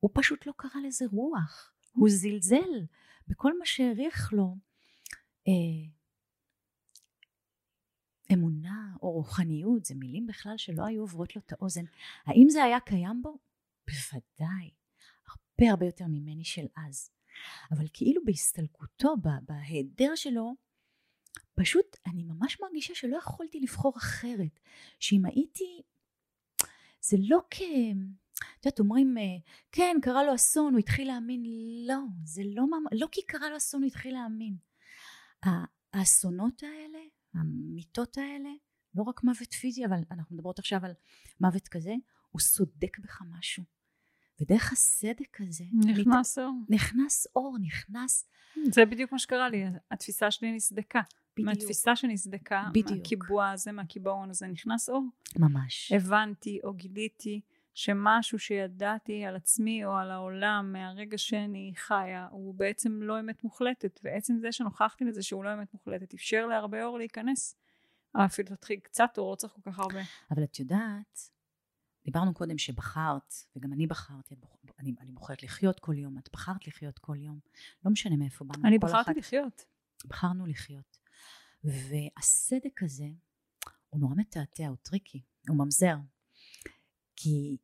הוא פשוט לא קרא לזה רוח. הוא זלזל בכל מה שהעריך לו אה, אמונה או רוחניות, זה מילים בכלל שלא היו עוברות לו את האוזן. האם זה היה קיים בו? בוודאי. הרבה הרבה יותר ממני של אז. אבל כאילו בהסתלקותו, בהיעדר שלו, פשוט אני ממש מרגישה שלא יכולתי לבחור אחרת. שאם הייתי, זה לא כ... את יודעת, אומרים, אה, כן, קרה לו אסון, הוא התחיל להאמין. לא, זה לא, לא כי קרה לו אסון, הוא התחיל להאמין. האסונות האלה, המיטות האלה, לא רק מוות פיזי, אבל אנחנו מדברות עכשיו על מוות כזה, הוא סודק בך משהו. ודרך הסדק הזה... נכנס נת... אור. נכנס אור, נכנס... זה בדיוק מה שקרה לי, התפיסה שלי נסדקה. בדיוק. מהתפיסה שנסדקה, בדיוק. מהקיבוע הזה, מהקיבעון הזה, נכנס אור. ממש. הבנתי או גיליתי שמשהו שידעתי על עצמי או על העולם מהרגע שאני חיה הוא בעצם לא אמת מוחלטת. ועצם זה שנוכחתי לזה שהוא לא אמת מוחלטת אפשר להרבה אור להיכנס. אפילו תתחיל קצת אור לא צריך כל כך הרבה. אבל את יודעת דיברנו קודם שבחרת וגם אני בחרתי אני, אני בוחרת לחיות כל יום את בחרת לחיות כל יום. לא משנה מאיפה באנו אני בחרתי אחת, לחיות. בחרנו לחיות. והסדק הזה הוא נורא מתעתע הוא tricky הוא ממזר. כי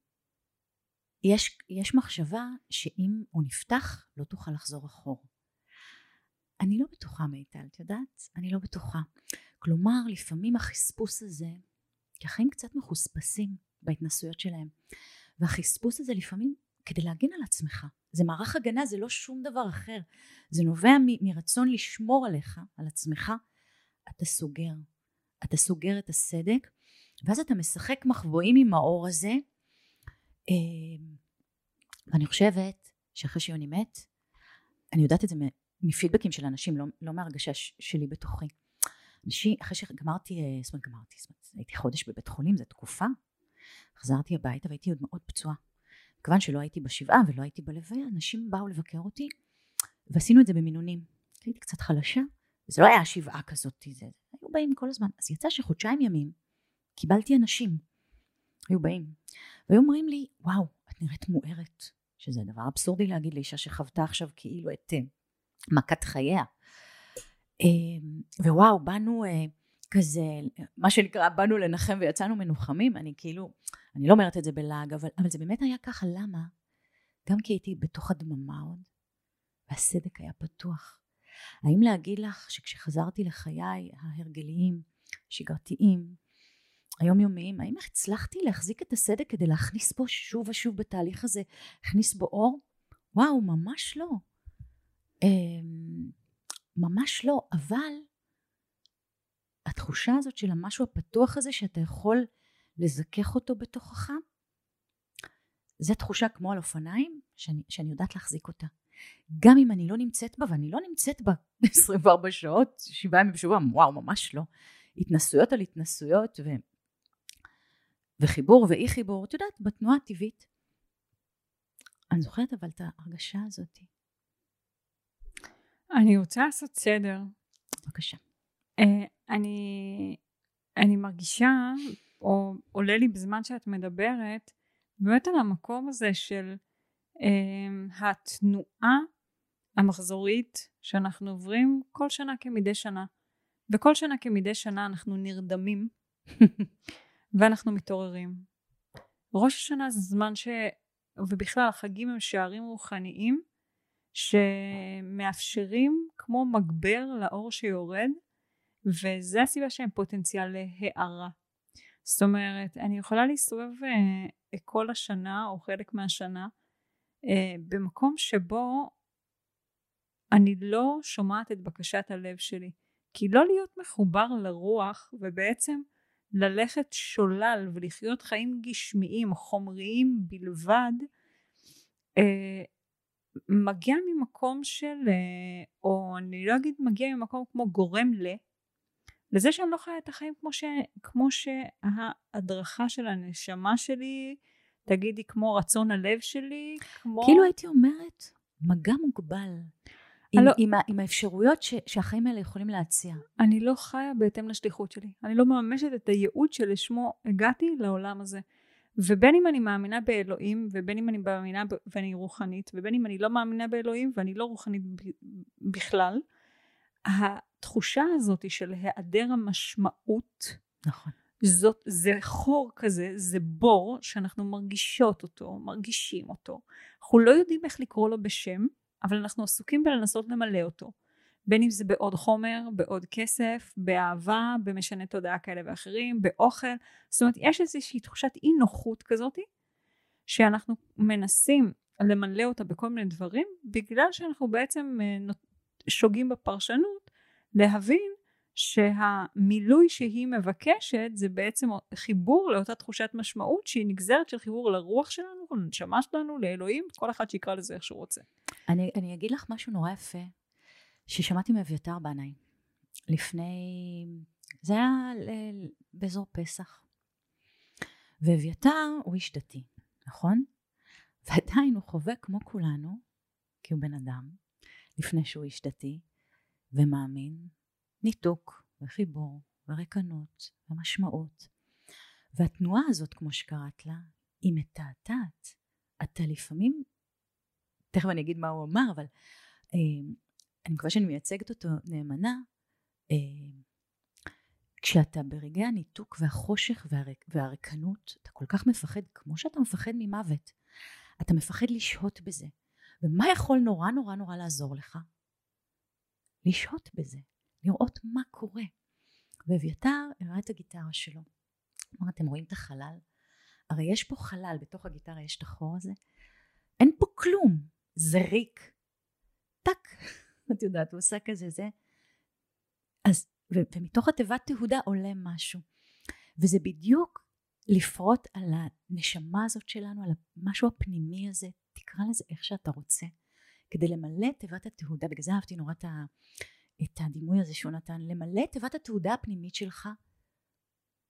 יש, יש מחשבה שאם הוא נפתח לא תוכל לחזור אחור. אני לא בטוחה מיטל, את יודעת? אני לא בטוחה. כלומר, לפעמים החספוס הזה, כי החיים קצת מחוספסים בהתנסויות שלהם, והחספוס הזה לפעמים כדי להגן על עצמך. זה מערך הגנה, זה לא שום דבר אחר. זה נובע מ- מרצון לשמור עליך, על עצמך. אתה סוגר. אתה סוגר את הסדק, ואז אתה משחק מחבואים עם האור הזה, ואני חושבת שאחרי שיוני מת, אני יודעת את זה מפידבקים של אנשים, לא, לא מהרגשה שלי בתוכי. אנשים, אחרי שגמרתי, אה, זאת אומרת גמרתי, זאת אומרת הייתי חודש בבית חולים, זו תקופה, חזרתי הביתה והייתי עוד מאוד פצועה. כיוון שלא הייתי בשבעה ולא הייתי בלוויה, אנשים באו לבקר אותי, ועשינו את זה במינונים. הייתי קצת חלשה, וזה לא היה שבעה כזאת, זה, היו באים כל הזמן. אז יצא שחודשיים ימים קיבלתי אנשים, היו באים, והיו אומרים לי, וואו, את נראית מוארת, שזה דבר אבסורדי להגיד לאישה שחוותה עכשיו כאילו את uh, מכת חייה. Uh, ווואו, באנו uh, כזה, מה שנקרא, באנו לנחם ויצאנו מנוחמים, אני כאילו, אני לא אומרת את זה בלעג, אבל, אבל זה באמת היה ככה, למה? גם כי הייתי בתוך הדממה עוד, והסדק היה פתוח. האם להגיד לך שכשחזרתי לחיי ההרגליים, שגרתיים, היומיומיים, האם הצלחתי להחזיק את הסדק כדי להכניס בו שוב ושוב בתהליך הזה, להכניס בו אור? וואו, ממש לא. אמ, ממש לא, אבל התחושה הזאת של המשהו הפתוח הזה שאתה יכול לזכך אותו בתוכך, זו תחושה כמו על אופניים שאני, שאני יודעת להחזיק אותה. גם אם אני לא נמצאת בה, ואני לא נמצאת בה 24 שעות, שבעה ימים בשבוע, וואו, ממש לא. התנסויות על התנסויות, ו... וחיבור ואי חיבור, את יודעת, בתנועה הטבעית. אני זוכרת אבל את ההרגשה הזאת. אני רוצה לעשות סדר. בבקשה. Uh, אני, אני מרגישה, או עולה לי בזמן שאת מדברת, באמת על המקום הזה של uh, התנועה המחזורית שאנחנו עוברים כל שנה כמדי שנה. וכל שנה כמדי שנה אנחנו נרדמים ואנחנו מתעוררים. ראש השנה זה זמן ש... ובכלל החגים הם שערים רוחניים שמאפשרים כמו מגבר לאור שיורד וזה הסיבה שהם פוטנציאל להארה. זאת אומרת אני יכולה להסתובב uh, כל השנה או חלק מהשנה uh, במקום שבו אני לא שומעת את בקשת הלב שלי כי לא להיות מחובר לרוח ובעצם ללכת שולל ולחיות חיים גשמיים חומריים בלבד אה, מגיע ממקום של אה, או אני לא אגיד מגיע ממקום כמו גורם ל לזה שאני לא חיה את החיים כמו, ש, כמו שההדרכה של הנשמה שלי תגידי כמו רצון הלב שלי כמו כאילו הייתי אומרת מגע מוגבל עם, לא, עם, עם האפשרויות ש, שהחיים האלה יכולים להציע. אני לא חיה בהתאם לשליחות שלי. אני לא מממשת את הייעוד שלשמו הגעתי לעולם הזה. ובין אם אני מאמינה באלוהים, ובין אם אני מאמינה ב- ואני רוחנית, ובין אם אני לא מאמינה באלוהים ואני לא רוחנית ב- בכלל, התחושה הזאת של היעדר המשמעות, נכון. זאת, זה חור כזה, זה בור שאנחנו מרגישות אותו, מרגישים אותו. אנחנו לא יודעים איך לקרוא לו בשם, אבל אנחנו עסוקים בלנסות למלא אותו. בין אם זה בעוד חומר, בעוד כסף, באהבה, במשנה תודעה כאלה ואחרים, באוכל. זאת אומרת, יש איזושהי תחושת אי נוחות כזאת, שאנחנו מנסים למלא אותה בכל מיני דברים, בגלל שאנחנו בעצם אה, שוגים בפרשנות להבין שהמילוי שהיא מבקשת זה בעצם חיבור לאותה תחושת משמעות שהיא נגזרת של חיבור לרוח שלנו, לנשמה שלנו, לאלוהים, כל אחד שיקרא לזה איך שהוא רוצה. אני, אני אגיד לך משהו נורא יפה, ששמעתי מאביתר בנאי, לפני, זה היה באזור פסח. ואביתר הוא איש דתי, נכון? ועדיין הוא חווה כמו כולנו, כי הוא בן אדם, לפני שהוא איש דתי, ומאמין, ניתוק וחיבור וריקנות ומשמעות. והתנועה הזאת, כמו שקראת לה, היא מתעתעת. אתה לפעמים, תכף אני אגיד מה הוא אמר, אבל אה, אני מקווה שאני מייצגת אותו נאמנה, אה, כשאתה ברגעי הניתוק והחושך והרק, והריקנות, אתה כל כך מפחד, כמו שאתה מפחד ממוות, אתה מפחד לשהות בזה. ומה יכול נורא נורא נורא לעזור לך? לשהות בזה. לראות מה קורה. ואביתר הראה את הגיטרה שלו. אמר, אתם רואים את החלל? הרי יש פה חלל, בתוך הגיטרה יש את החור הזה. אין פה כלום, זה ריק. טאק, את יודעת, הוא עושה כזה זה. אז, ו- ומתוך התיבת תהודה עולה משהו. וזה בדיוק לפרוט על הנשמה הזאת שלנו, על המשהו הפנימי הזה, תקרא לזה איך שאתה רוצה, כדי למלא תיבת התהודה. בגלל זה אהבתי נורא את ה... את הדימוי הזה שהוא נתן, למלא תיבת התעודה הפנימית שלך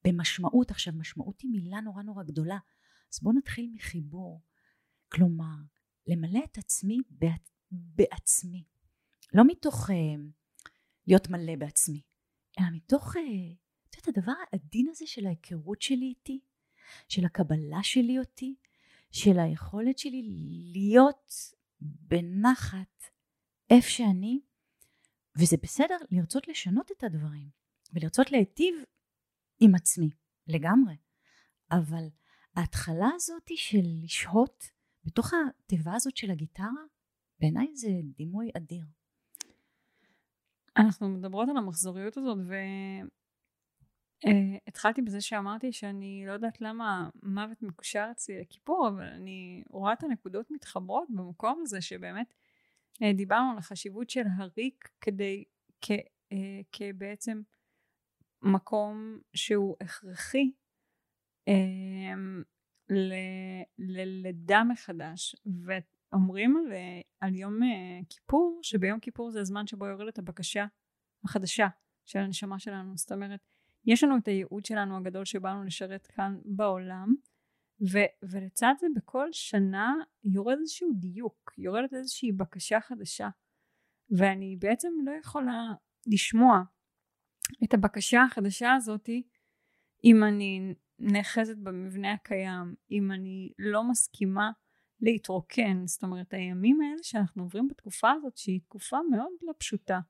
במשמעות. עכשיו משמעות היא מילה נורא נורא גדולה, אז בואו נתחיל מחיבור. כלומר, למלא את עצמי בעצ... בעצמי. לא מתוך uh, להיות מלא בעצמי, אלא מתוך, uh, את יודעת, הדבר העדין הזה של ההיכרות שלי איתי, של הקבלה שלי אותי, של היכולת שלי להיות בנחת איפה שאני, וזה בסדר לרצות לשנות את הדברים, ולרצות להיטיב עם עצמי, לגמרי. אבל ההתחלה הזאת של לשהות בתוך התיבה הזאת של הגיטרה, בעיניי זה דימוי אדיר. אנחנו מדברות על המחזוריות הזאת והתחלתי uh, בזה שאמרתי שאני לא יודעת למה מוות מקושר אצלי לכיפור אבל אני רואה את הנקודות מתחברות במקום הזה שבאמת דיברנו על החשיבות של הריק כדי כ, uh, כבעצם מקום שהוא הכרחי uh, ללידה מחדש. ואומרים על, על יום אה, כיפור שביום כיפור זה הזמן שבו יורדת הבקשה החדשה של הנשמה שלנו. זאת אומרת יש לנו את הייעוד שלנו הגדול שבאנו לשרת כאן בעולם ו, ולצד זה בכל שנה יורד איזשהו דיוק יורדת איזושהי בקשה חדשה ואני בעצם לא יכולה לשמוע את הבקשה החדשה הזאתי אם אני נאחזת במבנה הקיים, אם אני לא מסכימה להתרוקן, זאת אומרת הימים האלה שאנחנו עוברים בתקופה הזאת שהיא תקופה מאוד לא פשוטה.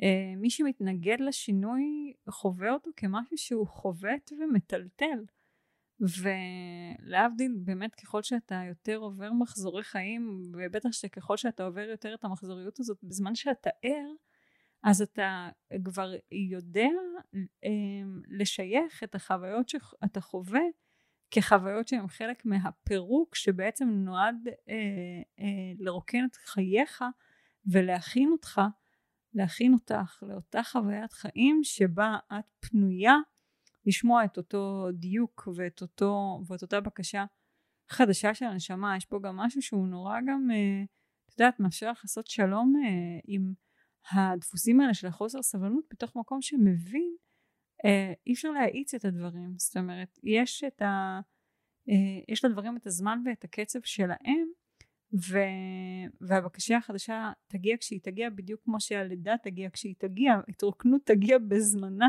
Uh, מי שמתנגד לשינוי חווה אותו כמשהו שהוא חובט ומטלטל ולהבדיל באמת ככל שאתה יותר עובר מחזורי חיים ובטח שככל שאתה עובר יותר את המחזוריות הזאת בזמן שאתה ער אז אתה כבר יודע אמ, לשייך את החוויות שאתה חווה כחוויות שהן חלק מהפירוק שבעצם נועד אה, אה, לרוקן את חייך ולהכין אותך, להכין אותך לאותה חוויית חיים שבה את פנויה לשמוע את אותו דיוק ואת, אותו, ואת אותה בקשה חדשה של הנשמה. יש פה גם משהו שהוא נורא גם, אה, את יודעת, מאפשר לך לעשות שלום אה, עם הדפוסים האלה של החוסר סבלנות בתוך מקום שמבין אה, אי אפשר להאיץ את הדברים זאת אומרת יש את ה... יש לדברים את הזמן ואת הקצב שלהם ו... והבקשה החדשה תגיע כשהיא תגיע בדיוק כמו שהלידה תגיע כשהיא תגיע התרוקנות תגיע בזמנה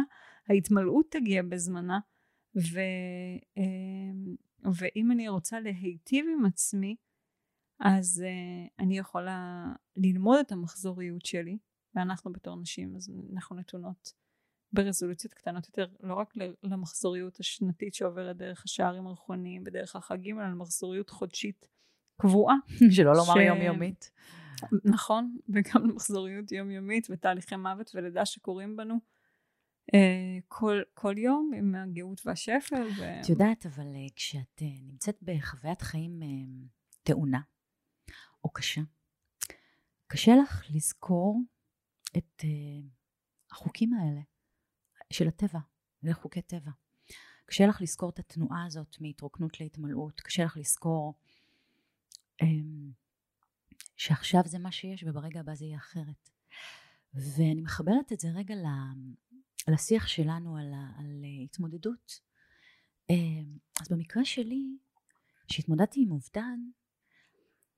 ההתמלאות תגיע בזמנה ו... אה, ואם אני רוצה להיטיב עם עצמי אז uh, אני יכולה ללמוד את המחזוריות שלי ואנחנו בתור נשים אז אנחנו נתונות ברזולוציות קטנות יותר לא רק למחזוריות השנתית שעוברת דרך השערים הרוחניים ודרך החגים אלא למחזוריות חודשית קבועה שלא לומר ש... יומיומית נכון וגם למחזוריות יומיומית ותהליכי מוות ולידה שקורים בנו uh, כל, כל יום עם הגאות והשפל ו... את יודעת אבל uh, כשאת uh, נמצאת בחוויית חיים טעונה או קשה קשה לך לזכור את החוקים האלה של הטבע, אלה חוקי טבע. קשה לך לזכור את התנועה הזאת מהתרוקנות להתמלאות, קשה לך לזכור שעכשיו זה מה שיש וברגע הבא זה יהיה אחרת. ואני מחברת את זה רגע לשיח שלנו על, על התמודדות. Um, אז במקרה שלי, כשהתמודדתי עם אובדן,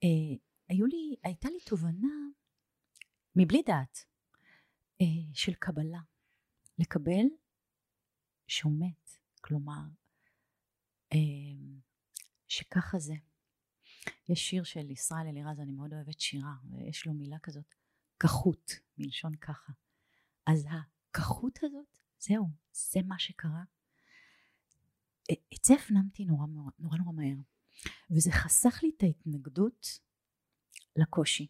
uh, היו לי, הייתה לי תובנה מבלי דעת אה, של קבלה. לקבל שהוא מת, כלומר אה, שככה זה. יש שיר של ישראל אלירז, אני מאוד אוהבת שירה, ויש לו מילה כזאת, כחות, מלשון ככה. אז הכחות הזאת, זהו, זה מה שקרה. את זה הפנמתי נורא נורא נורא מהר, וזה חסך לי את ההתנגדות לקושי.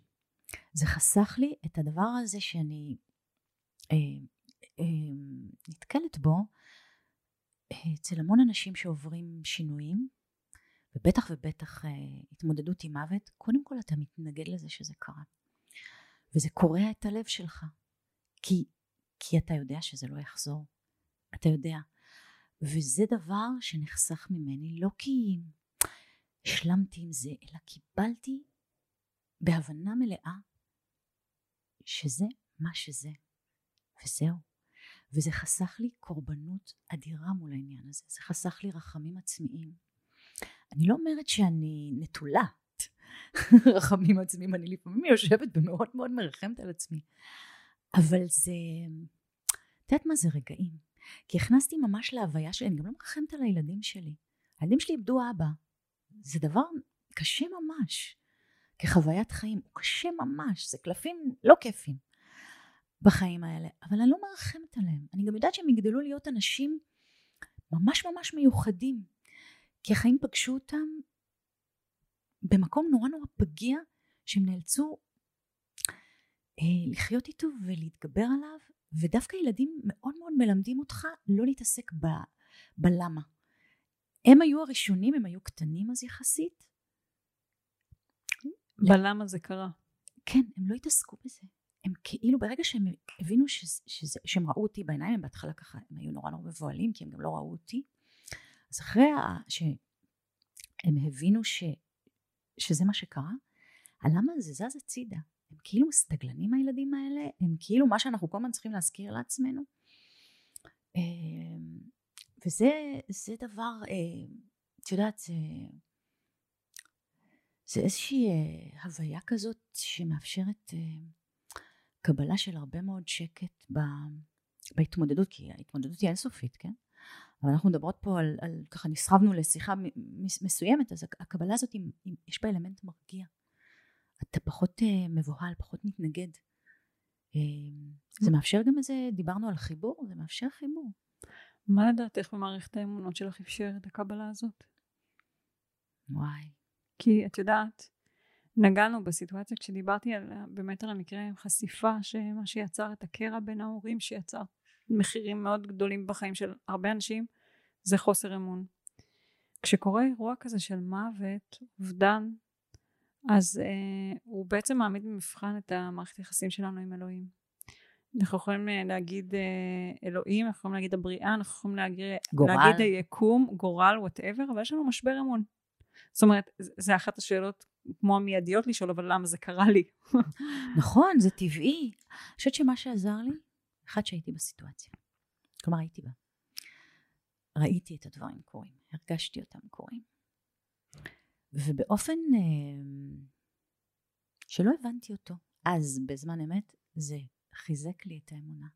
זה חסך לי את הדבר הזה שאני אה, אה, נתקלת בו אה, אצל המון אנשים שעוברים שינויים, ובטח ובטח התמודדות עם מוות, קודם כל אתה מתנגד לזה שזה קרה. וזה קורע את הלב שלך, כי, כי אתה יודע שזה לא יחזור. אתה יודע. וזה דבר שנחסך ממני, לא כי השלמתי עם זה, אלא קיבלתי בהבנה מלאה שזה מה שזה. וזהו. וזה חסך לי קורבנות אדירה מול העניין הזה, זה חסך לי רחמים עצמיים. אני לא אומרת שאני נטולת רחמים עצמיים, אני לפעמים יושבת ומאוד מאוד מרחמת על עצמי, אבל זה, את יודעת מה זה רגעים? כי הכנסתי ממש להוויה שלי, אני גם לא מרחמת על הילדים שלי. הילדים שלי איבדו אבא. זה דבר קשה ממש. כחוויית חיים, הוא קשה ממש, זה קלפים לא כיפים בחיים האלה, אבל אני לא מרחמת עליהם. אני גם יודעת שהם יגדלו להיות אנשים ממש ממש מיוחדים, כי החיים פגשו אותם במקום נורא נורא פגיע, שהם נאלצו אה, לחיות איתו ולהתגבר עליו, ודווקא ילדים מאוד מאוד מלמדים אותך לא להתעסק ב, בלמה. הם היו הראשונים, הם היו קטנים אז יחסית, בלמה זה קרה. כן, הם לא התעסקו בזה. הם כאילו ברגע שהם הבינו שזה, שזה, שהם ראו אותי בעיניים, הם בהתחלה ככה, הם היו נורא נורא מבוהלים, כי הם גם לא ראו אותי. אז אחרי שהם הבינו ש, שזה מה שקרה, הלמה הזה זז הצידה. הם כאילו סטגלנים הילדים האלה, הם כאילו מה שאנחנו כל הזמן צריכים להזכיר לעצמנו. אמ, וזה דבר, אה, את יודעת, זה... זה איזושהי אה, הוויה כזאת שמאפשרת אה, קבלה של הרבה מאוד שקט בהתמודדות, כי ההתמודדות היא אינסופית, כן? אבל אנחנו מדברות פה על, על ככה נסחבנו לשיחה מסוימת, אז הקבלה הזאת היא, יש בה אלמנט מרגיע. אתה פחות אה, מבוהל, פחות מתנגד. אה, זה מאפשר גם איזה, דיברנו על חיבור, זה מאפשר חיבור. מה לדעתך במערכת האמונות שלך אפשר את הקבלה הזאת? וואי. כי את יודעת, נגענו בסיטואציה כשדיברתי על, באמת על המקרה עם חשיפה שמה שיצר את הקרע בין ההורים שיצר מחירים מאוד גדולים בחיים של הרבה אנשים זה חוסר אמון. כשקורה אירוע כזה של מוות, אובדן, אז אה, הוא בעצם מעמיד במבחן את המערכת היחסים שלנו עם אלוהים. אנחנו יכולים אה, להגיד אה, אלוהים, אנחנו יכולים להגיד הבריאה, אנחנו יכולים להגיד, להגיד היקום, גורל, whatever, אבל יש לנו משבר אמון. זאת אומרת, זה אחת השאלות כמו המיידיות לשאול, אבל למה זה קרה לי? נכון, זה טבעי. אני חושבת שמה שעזר לי, אחד שהייתי בסיטואציה. כלומר, הייתי בה. ראיתי את הדברים קורים, הרגשתי אותם קורים. ובאופן אה, שלא הבנתי אותו, אז בזמן אמת, זה חיזק לי את האמונה.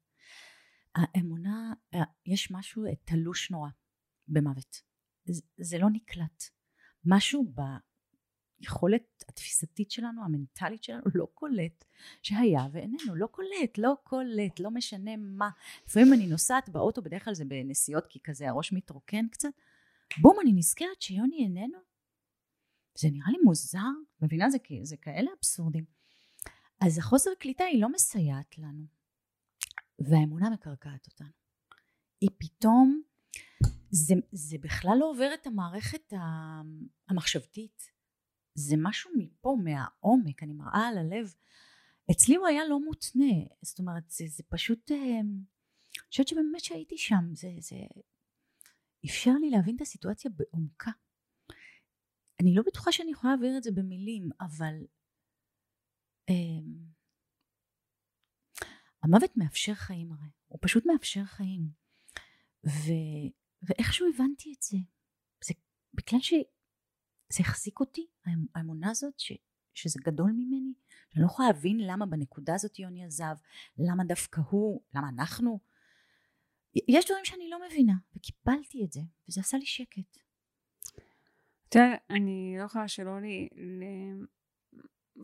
האמונה, אה, יש משהו תלוש נורא במוות. זה, זה לא נקלט. משהו ביכולת התפיסתית שלנו, המנטלית שלנו, לא קולט שהיה ואיננו, לא קולט, לא קולט, לא משנה מה. לפעמים אני נוסעת באוטו, בדרך כלל זה בנסיעות כי כזה הראש מתרוקן קצת, בום, אני נזכרת שיוני איננו. זה נראה לי מוזר, מבינה? זה, זה כאלה אבסורדים. אז החוסר קליטה היא לא מסייעת לנו, והאמונה מקרקעת אותנו. היא פתאום זה, זה בכלל לא עובר את המערכת המחשבתית. זה משהו מפה, מהעומק, אני מראה על הלב. אצלי הוא היה לא מותנה, זאת אומרת, זה, זה פשוט, אה, אני חושבת שבאמת שהייתי שם, זה, זה אפשר לי להבין את הסיטואציה בעומקה. אני לא בטוחה שאני יכולה להעביר את זה במילים, אבל um, המוות מאפשר חיים הרי, הוא פשוט מאפשר חיים. ו, ואיכשהו הבנתי את זה. זה בגלל שזה החזיק אותי, האמונה הזאת, ש, שזה גדול ממני, שאני לא יכולה להבין למה בנקודה הזאת יוני עזב, למה דווקא הוא, למה אנחנו. יש דברים שאני לא מבינה, וקיבלתי את זה, וזה עשה לי שקט. תראה, אני לא יכולה שלא לי, ל...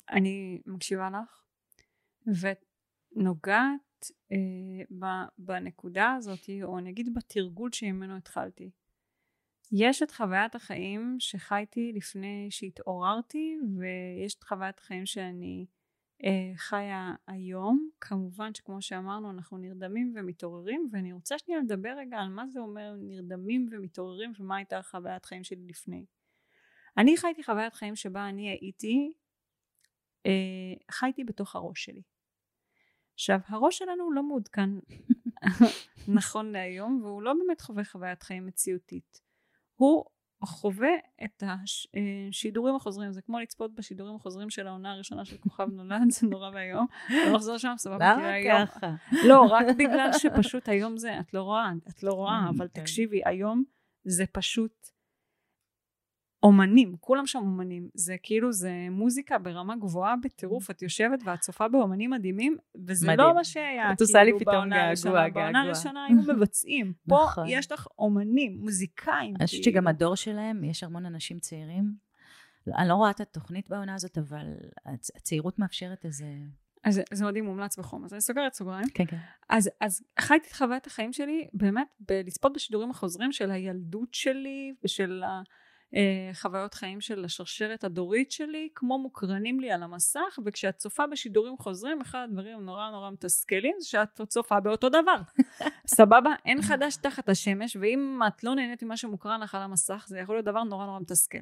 אני מקשיבה לך, ונוגעת אה, בנקודה הזאת, או אני אגיד בתרגול שממנו התחלתי. יש את חוויית החיים שחייתי לפני שהתעוררתי, ויש את חוויית החיים שאני אה, חיה היום. כמובן שכמו שאמרנו, אנחנו נרדמים ומתעוררים, ואני רוצה שנייה לדבר רגע על מה זה אומר נרדמים ומתעוררים, ומה הייתה חוויית חיים שלי לפני. אני חייתי חוויית חיים שבה אני הייתי, אה, חייתי בתוך הראש שלי. עכשיו, הראש שלנו לא מעודכן נכון להיום, והוא לא באמת חווה חוויית חיים מציאותית. הוא חווה את השידורים החוזרים, זה כמו לצפות בשידורים החוזרים של העונה הראשונה של כוכב נולד, זה נורא ואיום. לא לחזור שם, סבבה, תראה היום. ככה? לא, רק בגלל שפשוט היום זה, את לא רואה, את לא רואה, mm, אבל כן. תקשיבי, היום זה פשוט אומנים, כולם שם אומנים, זה כאילו, זה מוזיקה ברמה גבוהה בטירוף, את יושבת ואת צופה באומנים מדהימים, וזה לא מדהים. לא מה שהיה, את עושה לי כאילו, פתאום געגוע, געגוע. בעונה הראשונה היו מבצעים, פה נכון. יש לך אומנים, מוזיקאים. אני חושבת שגם הדור שלהם, יש המון אנשים צעירים. אני לא רואה את התוכנית בעונה הזאת, אבל הצעירות מאפשרת איזה... אז זה מדהים מומלץ בחום, אז אני סוגרת סוגריים. כן, כן. אז, אז חייתי את חוויית החיים שלי באמת בלצפות בשידורים החוזרים של הילדות שלי ושל ה... אה, חוויות חיים של השרשרת הדורית שלי כמו מוקרנים לי על המסך וכשאת צופה בשידורים חוזרים אחד הדברים הנורא נורא מתסכלים זה שאת צופה באותו דבר. סבבה אין חדש תחת השמש ואם את לא נהנית ממה שמוקרן לך על המסך זה יכול להיות דבר נורא נורא מתסכל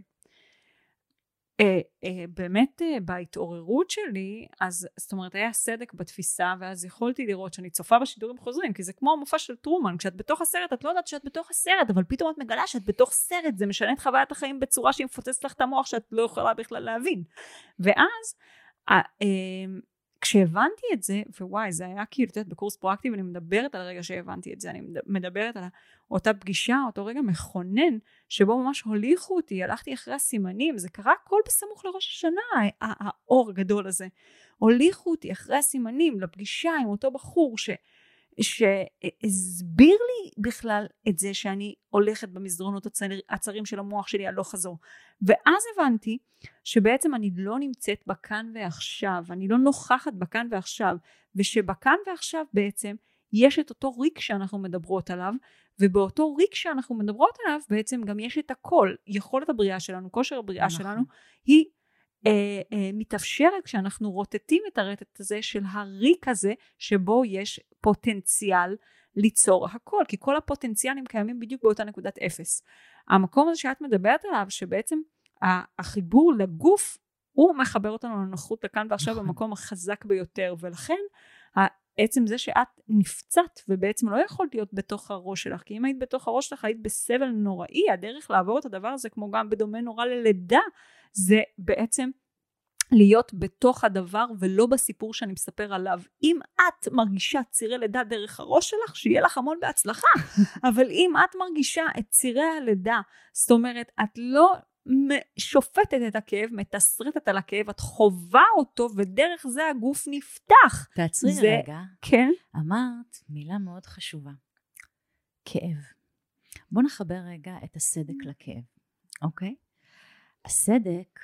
באמת אה, בהתעוררות שלי, אז זאת אומרת היה סדק בתפיסה ואז יכולתי לראות שאני צופה בשידורים חוזרים כי זה כמו המופע של טרומן. כשאת בתוך הסרט את לא יודעת שאת בתוך הסרט אבל פתאום את מגלה שאת בתוך סרט זה משנה את חוויית החיים בצורה שהיא מפוצצת לך את המוח שאת לא יכולה בכלל להבין. ואז כשהבנתי את זה, ווואי, זה היה כאילו, את יודעת, בקורס פרואקטיבי, אני מדברת על הרגע שהבנתי את זה, אני מדברת על אותה פגישה, אותו רגע מכונן, שבו ממש הוליכו אותי, הלכתי אחרי הסימנים, זה קרה הכל בסמוך לראש השנה, האור הגדול הזה. הוליכו אותי אחרי הסימנים לפגישה עם אותו בחור, ש... שהסביר לי בכלל את זה שאני הולכת במסדרונות הצר, הצרים של המוח שלי הלוך חזור. ואז הבנתי שבעצם אני לא נמצאת בכאן ועכשיו, אני לא נוכחת בכאן ועכשיו, ושבכאן ועכשיו בעצם יש את אותו ריק שאנחנו מדברות עליו, ובאותו ריק שאנחנו מדברות עליו בעצם גם יש את הכל, יכולת הבריאה שלנו, כושר הבריאה נכון. שלנו, היא אה, אה, מתאפשרת כשאנחנו רוטטים את הרטט הזה של הריק הזה שבו יש פוטנציאל ליצור הכל כי כל הפוטנציאלים קיימים בדיוק באותה נקודת אפס. המקום הזה שאת מדברת עליו שבעצם החיבור לגוף הוא מחבר אותנו לנוחות לכאן ועכשיו נכון. במקום החזק ביותר ולכן עצם זה שאת נפצעת ובעצם לא יכולת להיות בתוך הראש שלך כי אם היית בתוך הראש שלך היית בסבל נוראי הדרך לעבור את הדבר הזה כמו גם בדומה נורא ללידה זה בעצם להיות בתוך הדבר ולא בסיפור שאני מספר עליו. אם את מרגישה צירי לידה דרך הראש שלך, שיהיה לך המון בהצלחה. אבל אם את מרגישה את צירי הלידה, זאת אומרת, את לא שופטת את הכאב, מתסרטת על הכאב, את חווה אותו, ודרך זה הגוף נפתח. תעצרי זה... רגע. כן? אמרת מילה מאוד חשובה. כאב. בוא נחבר רגע את הסדק לכאב, אוקיי? הסדק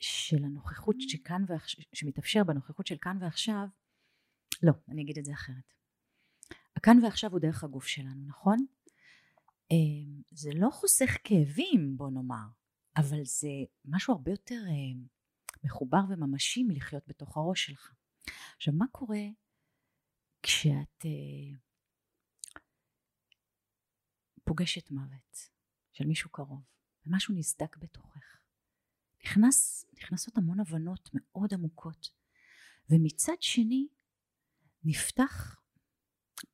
של הנוכחות שכאן ועכשיו, שמתאפשר בנוכחות של כאן ועכשיו, לא, אני אגיד את זה אחרת. הכאן ועכשיו הוא דרך הגוף שלנו, נכון? אמ, זה לא חוסך כאבים, בוא נאמר, אבל זה משהו הרבה יותר אה, מחובר וממשי מלחיות בתוך הראש שלך. עכשיו, מה קורה כשאת אה, פוגשת מוות של מישהו קרוב, ומשהו נסדק בתוכך? נכנס, נכנסות המון הבנות מאוד עמוקות ומצד שני נפתח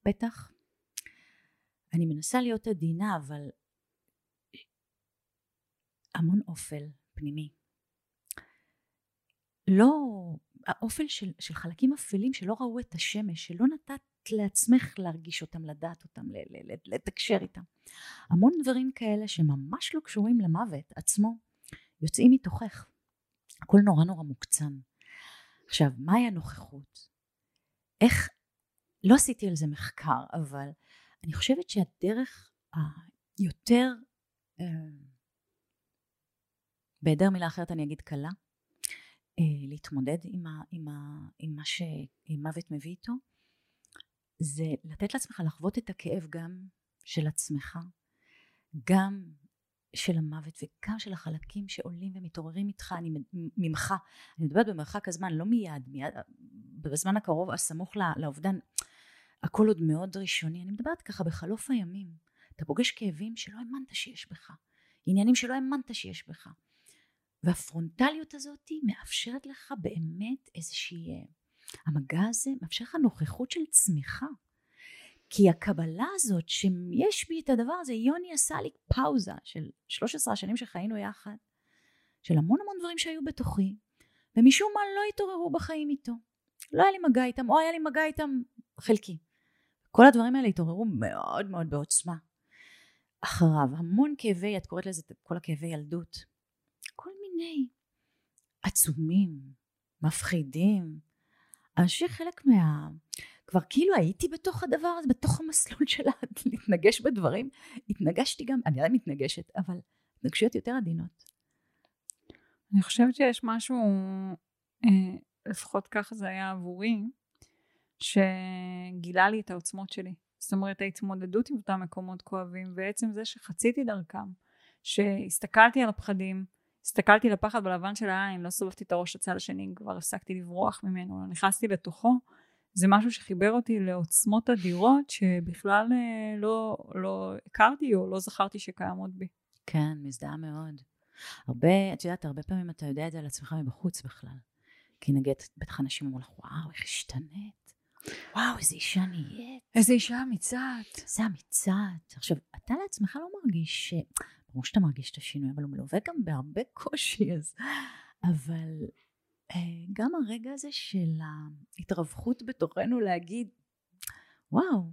פתח אני מנסה להיות עדינה אבל המון אופל פנימי לא האופל של, של חלקים אפלים שלא ראו את השמש שלא נתת לעצמך להרגיש אותם לדעת אותם לתקשר איתם המון דברים כאלה שממש לא קשורים למוות עצמו יוצאים מתוכך. הכל נורא נורא מוקצן. עכשיו, מהי הנוכחות? איך, לא עשיתי על זה מחקר, אבל אני חושבת שהדרך היותר, אה, בהיעדר מילה אחרת אני אגיד קלה, אה, להתמודד עם, ה, עם, ה, עם מה שמוות מביא איתו, זה לתת לעצמך לחוות את הכאב גם של עצמך, גם של המוות וגם של החלקים שעולים ומתעוררים איתך, אני ממך, אני מדברת במרחק הזמן, לא מיד, מיד בזמן הקרוב הסמוך לאובדן, הכל עוד מאוד ראשוני, אני מדברת ככה בחלוף הימים, אתה פוגש כאבים שלא האמנת שיש בך, עניינים שלא האמנת שיש בך, והפרונטליות הזאת מאפשרת לך באמת איזושהי, המגע הזה מאפשר לך נוכחות של צמיחה, כי הקבלה הזאת שיש בי את הדבר הזה, יוני עשה לי פאוזה של 13 השנים שחיינו יחד, של המון המון דברים שהיו בתוכי, ומשום מה לא התעוררו בחיים איתו. לא היה לי מגע איתם, או היה לי מגע איתם חלקי. כל הדברים האלה התעוררו מאוד מאוד בעוצמה. אחריו, המון כאבי, את קוראת לזה כל הכאבי ילדות. כל מיני עצומים, מפחידים. חושב חלק מה... כבר כאילו הייתי בתוך הדבר הזה, בתוך המסלול של להתנגש בדברים. התנגשתי גם, אני עדיין מתנגשת, אבל התנגשויות יותר עדינות. אני חושבת שיש משהו, אה, לפחות ככה זה היה עבורי, שגילה לי את העוצמות שלי. זאת אומרת ההתמודדות עם אותם מקומות כואבים ועצם זה שחציתי דרכם, שהסתכלתי על הפחדים, הסתכלתי לפחד בלבן של העין, לא סובבתי את הראש לצד השני, כבר הפסקתי לברוח ממנו, נכנסתי לתוכו, זה משהו שחיבר אותי לעוצמות אדירות שבכלל אה, לא, לא הכרתי או לא זכרתי שקיימות בי. כן, מזדהה מאוד. הרבה, את יודעת, הרבה פעמים אתה יודע את זה על עצמך מבחוץ בכלל. כי נגיד, בטח אנשים אמרו לך, וואו, איך השתנית. וואו, איזה אישה נהיית. איזה אישה אמיצת. איזה אמיצת. עכשיו, אתה לעצמך לא מרגיש ש... ברור שאתה מרגיש את השינוי, אבל הוא מלווה גם בהרבה קושי, אז... אבל אה, גם הרגע הזה של ההתרווחות בתוכנו להגיד, וואו,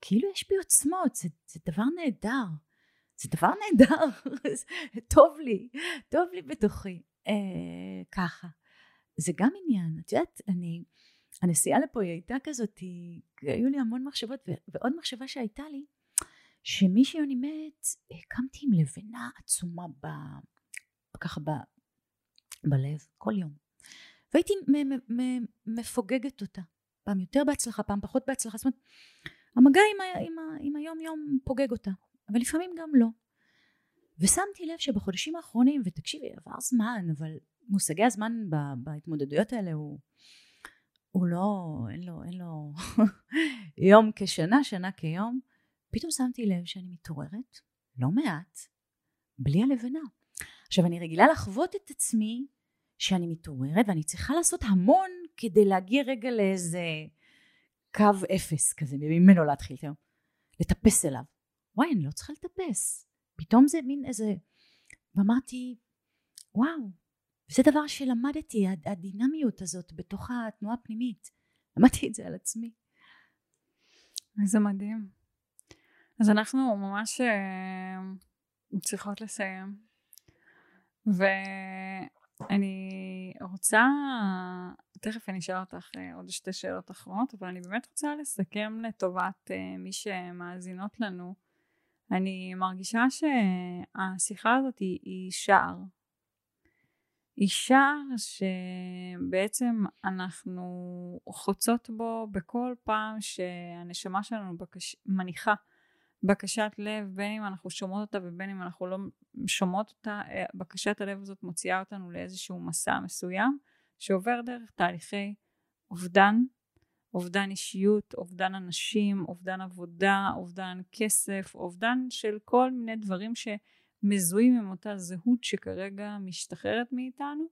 כאילו יש בי עוצמות, זה, זה דבר נהדר. זה דבר נהדר, טוב לי, טוב לי בתוכי. אה, ככה. זה גם עניין, את יודעת, אני, הנסיעה לפה היא הייתה כזאת, היא, היו לי המון מחשבות, ועוד מחשבה שהייתה לי, שמי שיוני מת, קמתי עם לבנה עצומה ב, ככה ב, בלב, כל יום. והייתי מפוגגת אותה, פעם יותר בהצלחה, פעם פחות בהצלחה, זאת אומרת, המגע עם, ה, עם, ה, עם היום יום פוגג אותה, אבל לפעמים גם לא. ושמתי לב שבחודשים האחרונים, ותקשיבי, עבר זמן, אבל מושגי הזמן בהתמודדויות האלה הוא, הוא לא, אין לו, אין לו יום כשנה, שנה כיום. פתאום שמתי לב שאני מתעוררת, לא מעט, בלי הלבנה. עכשיו אני רגילה לחוות את עצמי שאני מתעוררת ואני צריכה לעשות המון כדי להגיע רגע לאיזה קו אפס כזה, ממנו להתחיל את. לטפס אליו. וואי, אני לא צריכה לטפס. פתאום זה מין איזה... ואמרתי, וואו, וזה דבר שלמדתי, הדינמיות הזאת בתוך התנועה הפנימית. למדתי את זה על עצמי. איזה מדהים. אז אנחנו ממש אה, צריכות לסיים. ואני רוצה, תכף אני אשאל אותך אה, עוד שתי שאלות אחרות, אבל אני באמת רוצה לסכם לטובת אה, מי שמאזינות לנו. אני מרגישה שהשיחה הזאת היא, היא שער. היא שער שבעצם אנחנו חוצות בו בכל פעם שהנשמה שלנו בקש... מניחה בקשת לב, בין אם אנחנו שומעות אותה ובין אם אנחנו לא שומעות אותה, אה, בקשת הלב הזאת מוציאה אותנו לאיזשהו מסע מסוים שעובר דרך תהליכי אובדן, אובדן אישיות, אובדן אנשים, אובדן עבודה, אובדן כסף, אובדן של כל מיני דברים שמזוהים עם אותה זהות שכרגע משתחררת מאיתנו.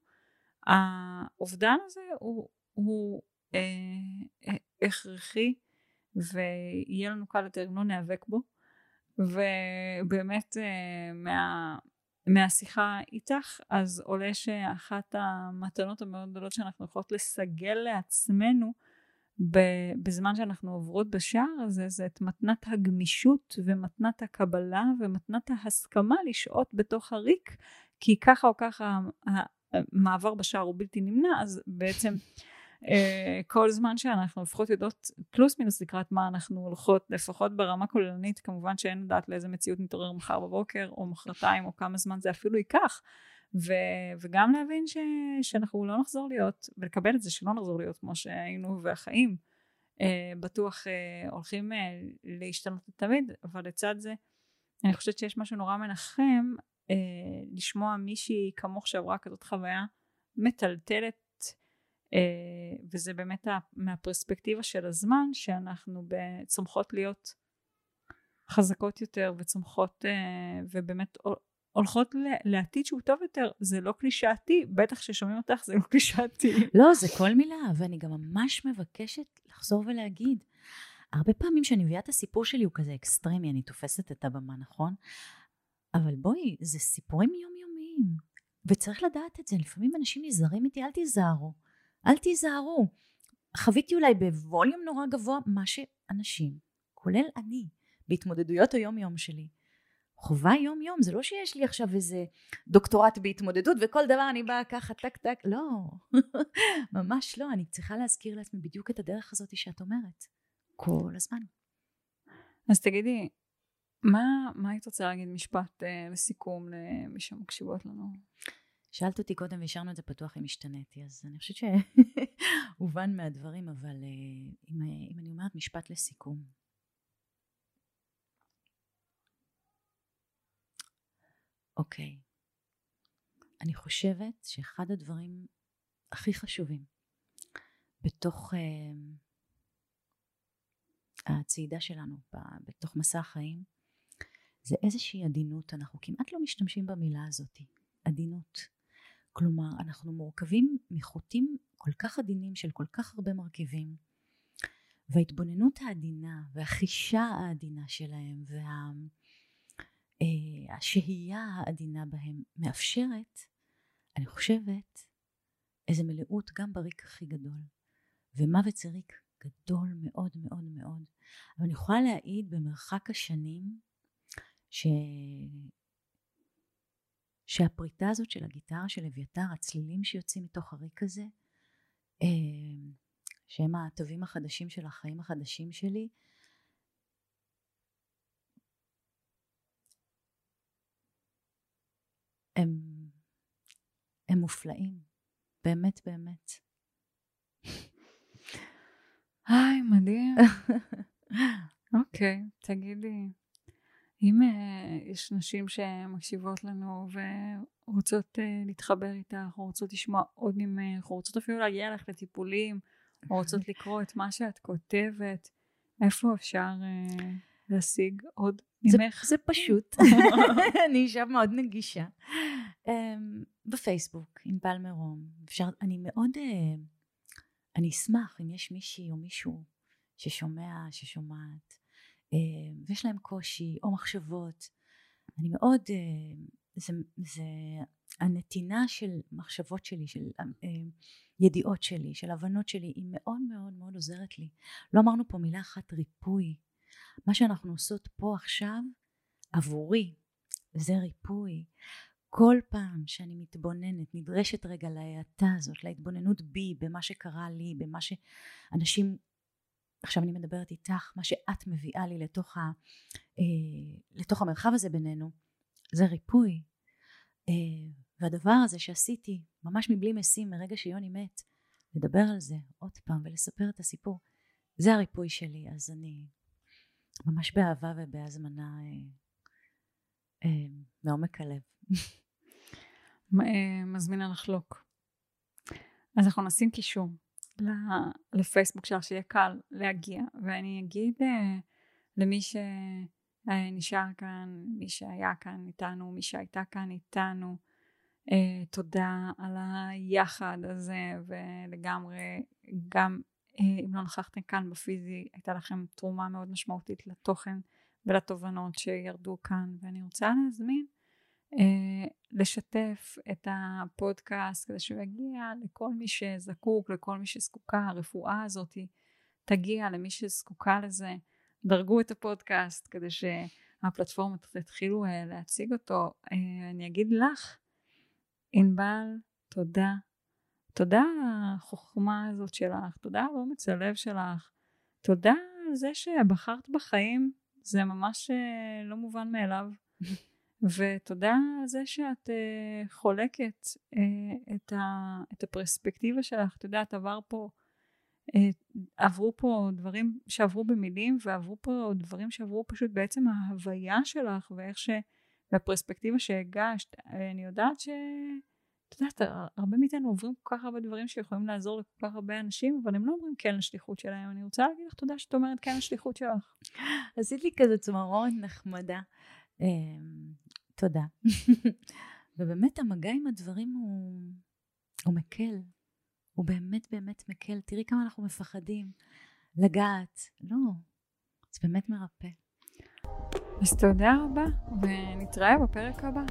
האובדן הזה הוא, הוא אה, אה, הכרחי ויהיה לנו קל יותר אם לא ניאבק בו. ובאמת אה, מה, מהשיחה איתך אז עולה שאחת המתנות המאוד גדולות שאנחנו יכולות לסגל לעצמנו בזמן שאנחנו עוברות בשער הזה זה את מתנת הגמישות ומתנת הקבלה ומתנת ההסכמה לשהות בתוך הריק כי ככה או ככה המעבר בשער הוא בלתי נמנע אז בעצם כל זמן שאנחנו לפחות יודעות פלוס מינוס לקראת מה אנחנו הולכות, לפחות ברמה כוללנית, כמובן שאין לדעת לאיזה מציאות נתעורר מחר בבוקר, או מחרתיים, או כמה זמן זה אפילו ייקח. ו- וגם להבין ש- שאנחנו לא נחזור להיות, ולקבל את זה שלא נחזור להיות כמו שהיינו, והחיים אה, בטוח אה, הולכים אה, להשתנות תמיד, אבל לצד זה, אני חושבת שיש משהו נורא מנחם אה, לשמוע מישהי כמוך שעברה כזאת חוויה מטלטלת אה, וזה באמת מהפרספקטיבה של הזמן שאנחנו צומחות להיות חזקות יותר וצומחות אה, ובאמת הולכות לעתיד שהוא טוב יותר זה לא קלישאתי בטח ששומעים אותך זה לא קלישאתי לא זה כל מילה ואני גם ממש מבקשת לחזור ולהגיד הרבה פעמים כשאני מביאה את הסיפור שלי הוא כזה אקסטרימי, אני תופסת את הבמה, נכון? אבל בואי, זה סיפורים יומיומיים, וצריך לדעת את זה. לפעמים אנשים נזהרים איתי, אל תיזהרו. אל תיזהרו. חוויתי אולי בווליום נורא גבוה מה שאנשים, כולל אני, בהתמודדויות היום יום שלי, חוויה יום יום, זה לא שיש לי עכשיו איזה דוקטורט בהתמודדות וכל דבר אני באה ככה טק טק, לא, ממש לא, אני צריכה להזכיר לעצמי בדיוק את הדרך הזאת שאת אומרת, כל הזמן. אז תגידי, מה, מה היית רוצה להגיד משפט אה, לסיכום למי שמקשיבות לנו? שאלת אותי קודם והשארנו את זה פתוח אם השתניתי, אז אני חושבת שהובן מהדברים, אבל אה, אם, אם אני אומרת משפט לסיכום, אוקיי. אני חושבת שאחד הדברים הכי חשובים בתוך uh, הצעידה שלנו, בתוך מסע החיים, זה איזושהי עדינות. אנחנו כמעט לא משתמשים במילה הזאת, עדינות. כלומר, אנחנו מורכבים מחוטים כל כך עדינים של כל כך הרבה מרכיבים, וההתבוננות העדינה והחישה העדינה שלהם וה... אה, העדינה בהם מאפשרת, אני חושבת, איזה מלאות גם בריק הכי גדול. ומוות זה ריק גדול מאוד מאוד מאוד. אבל אני יכולה להעיד במרחק השנים ש... שהפריטה הזאת של הגיטרה של אביתר, הצלילים שיוצאים מתוך הריק הזה, אה, שהם התווים החדשים של החיים החדשים שלי, הם, הם מופלאים, באמת באמת. היי, מדהים. אוקיי, תגידי, אם uh, יש נשים שמקשיבות לנו ורוצות uh, להתחבר איתך, או רוצות לשמוע עוד ממך, או רוצות אפילו להגיע לך לטיפולים, או רוצות לקרוא את מה שאת כותבת, איפה אפשר uh, להשיג עוד ממך? זה, זה פשוט, אני אישה מאוד נגישה. Um, בפייסבוק, ענבל מרום, אפשר, אני מאוד, uh, אני אשמח אם יש מישהי או מישהו ששומע, ששומעת, ויש להם קושי או מחשבות, אני מאוד, uh, זה, זה הנתינה של מחשבות שלי, של uh, ידיעות שלי, של הבנות שלי, היא מאוד מאוד מאוד עוזרת לי. לא אמרנו פה מילה אחת ריפוי. מה שאנחנו עושות פה עכשיו עבורי זה ריפוי. כל פעם שאני מתבוננת, נדרשת רגע להאטה הזאת, להתבוננות בי, במה שקרה לי, במה שאנשים, עכשיו אני מדברת איתך, מה שאת מביאה לי לתוך, ה, אה, לתוך המרחב הזה בינינו, זה ריפוי. אה, והדבר הזה שעשיתי, ממש מבלי משים, מרגע שיוני מת, לדבר על זה עוד פעם ולספר את הסיפור, זה הריפוי שלי, אז אני ממש באהבה ובהזמנה אה, אה, מעומק הלב. אה, מזמינה לחלוק. אז אנחנו נשים קישור לפייסבוק שלך שיהיה קל להגיע ואני אגיד למי שנשאר כאן, מי שהיה כאן איתנו, מי שהייתה כאן איתנו, תודה על היחד הזה ולגמרי גם אם לא נכחתם כאן בפיזי הייתה לכם תרומה מאוד משמעותית לתוכן ולתובנות שירדו כאן ואני רוצה להזמין אה, לשתף את הפודקאסט כדי שהוא יגיע לכל מי שזקוק, לכל מי שזקוקה, הרפואה הזאת תגיע למי שזקוקה לזה. דרגו את הפודקאסט כדי שהפלטפורמות תתחילו אה, להציג אותו. אה, אני אגיד לך, ענבל, תודה. תודה על החוכמה הזאת שלך, תודה על אומץ הלב שלך, תודה על זה שבחרת בחיים, זה ממש לא מובן מאליו. ותודה על זה שאת uh, חולקת uh, את, ה, את הפרספקטיבה שלך, את יודעת עבר פה, uh, עברו פה דברים שעברו במילים ועברו פה דברים שעברו פשוט בעצם ההוויה שלך ואיך ש... והפרספקטיבה שהגשת, אני יודעת ש... את יודעת, הרבה מאיתנו עוברים כל כך הרבה דברים שיכולים לעזור לכל כך הרבה אנשים, אבל הם לא אומרים כן לשליחות שלהם. אני רוצה להגיד לך תודה שאת אומרת כן לשליחות שלך. עשית לי כזה צמרון נחמדה. תודה. ובאמת המגע עם הדברים הוא, הוא מקל, הוא באמת באמת מקל. תראי כמה אנחנו מפחדים לגעת. לא, זה באמת מרפא. אז תודה רבה, ונתראה בפרק הבא.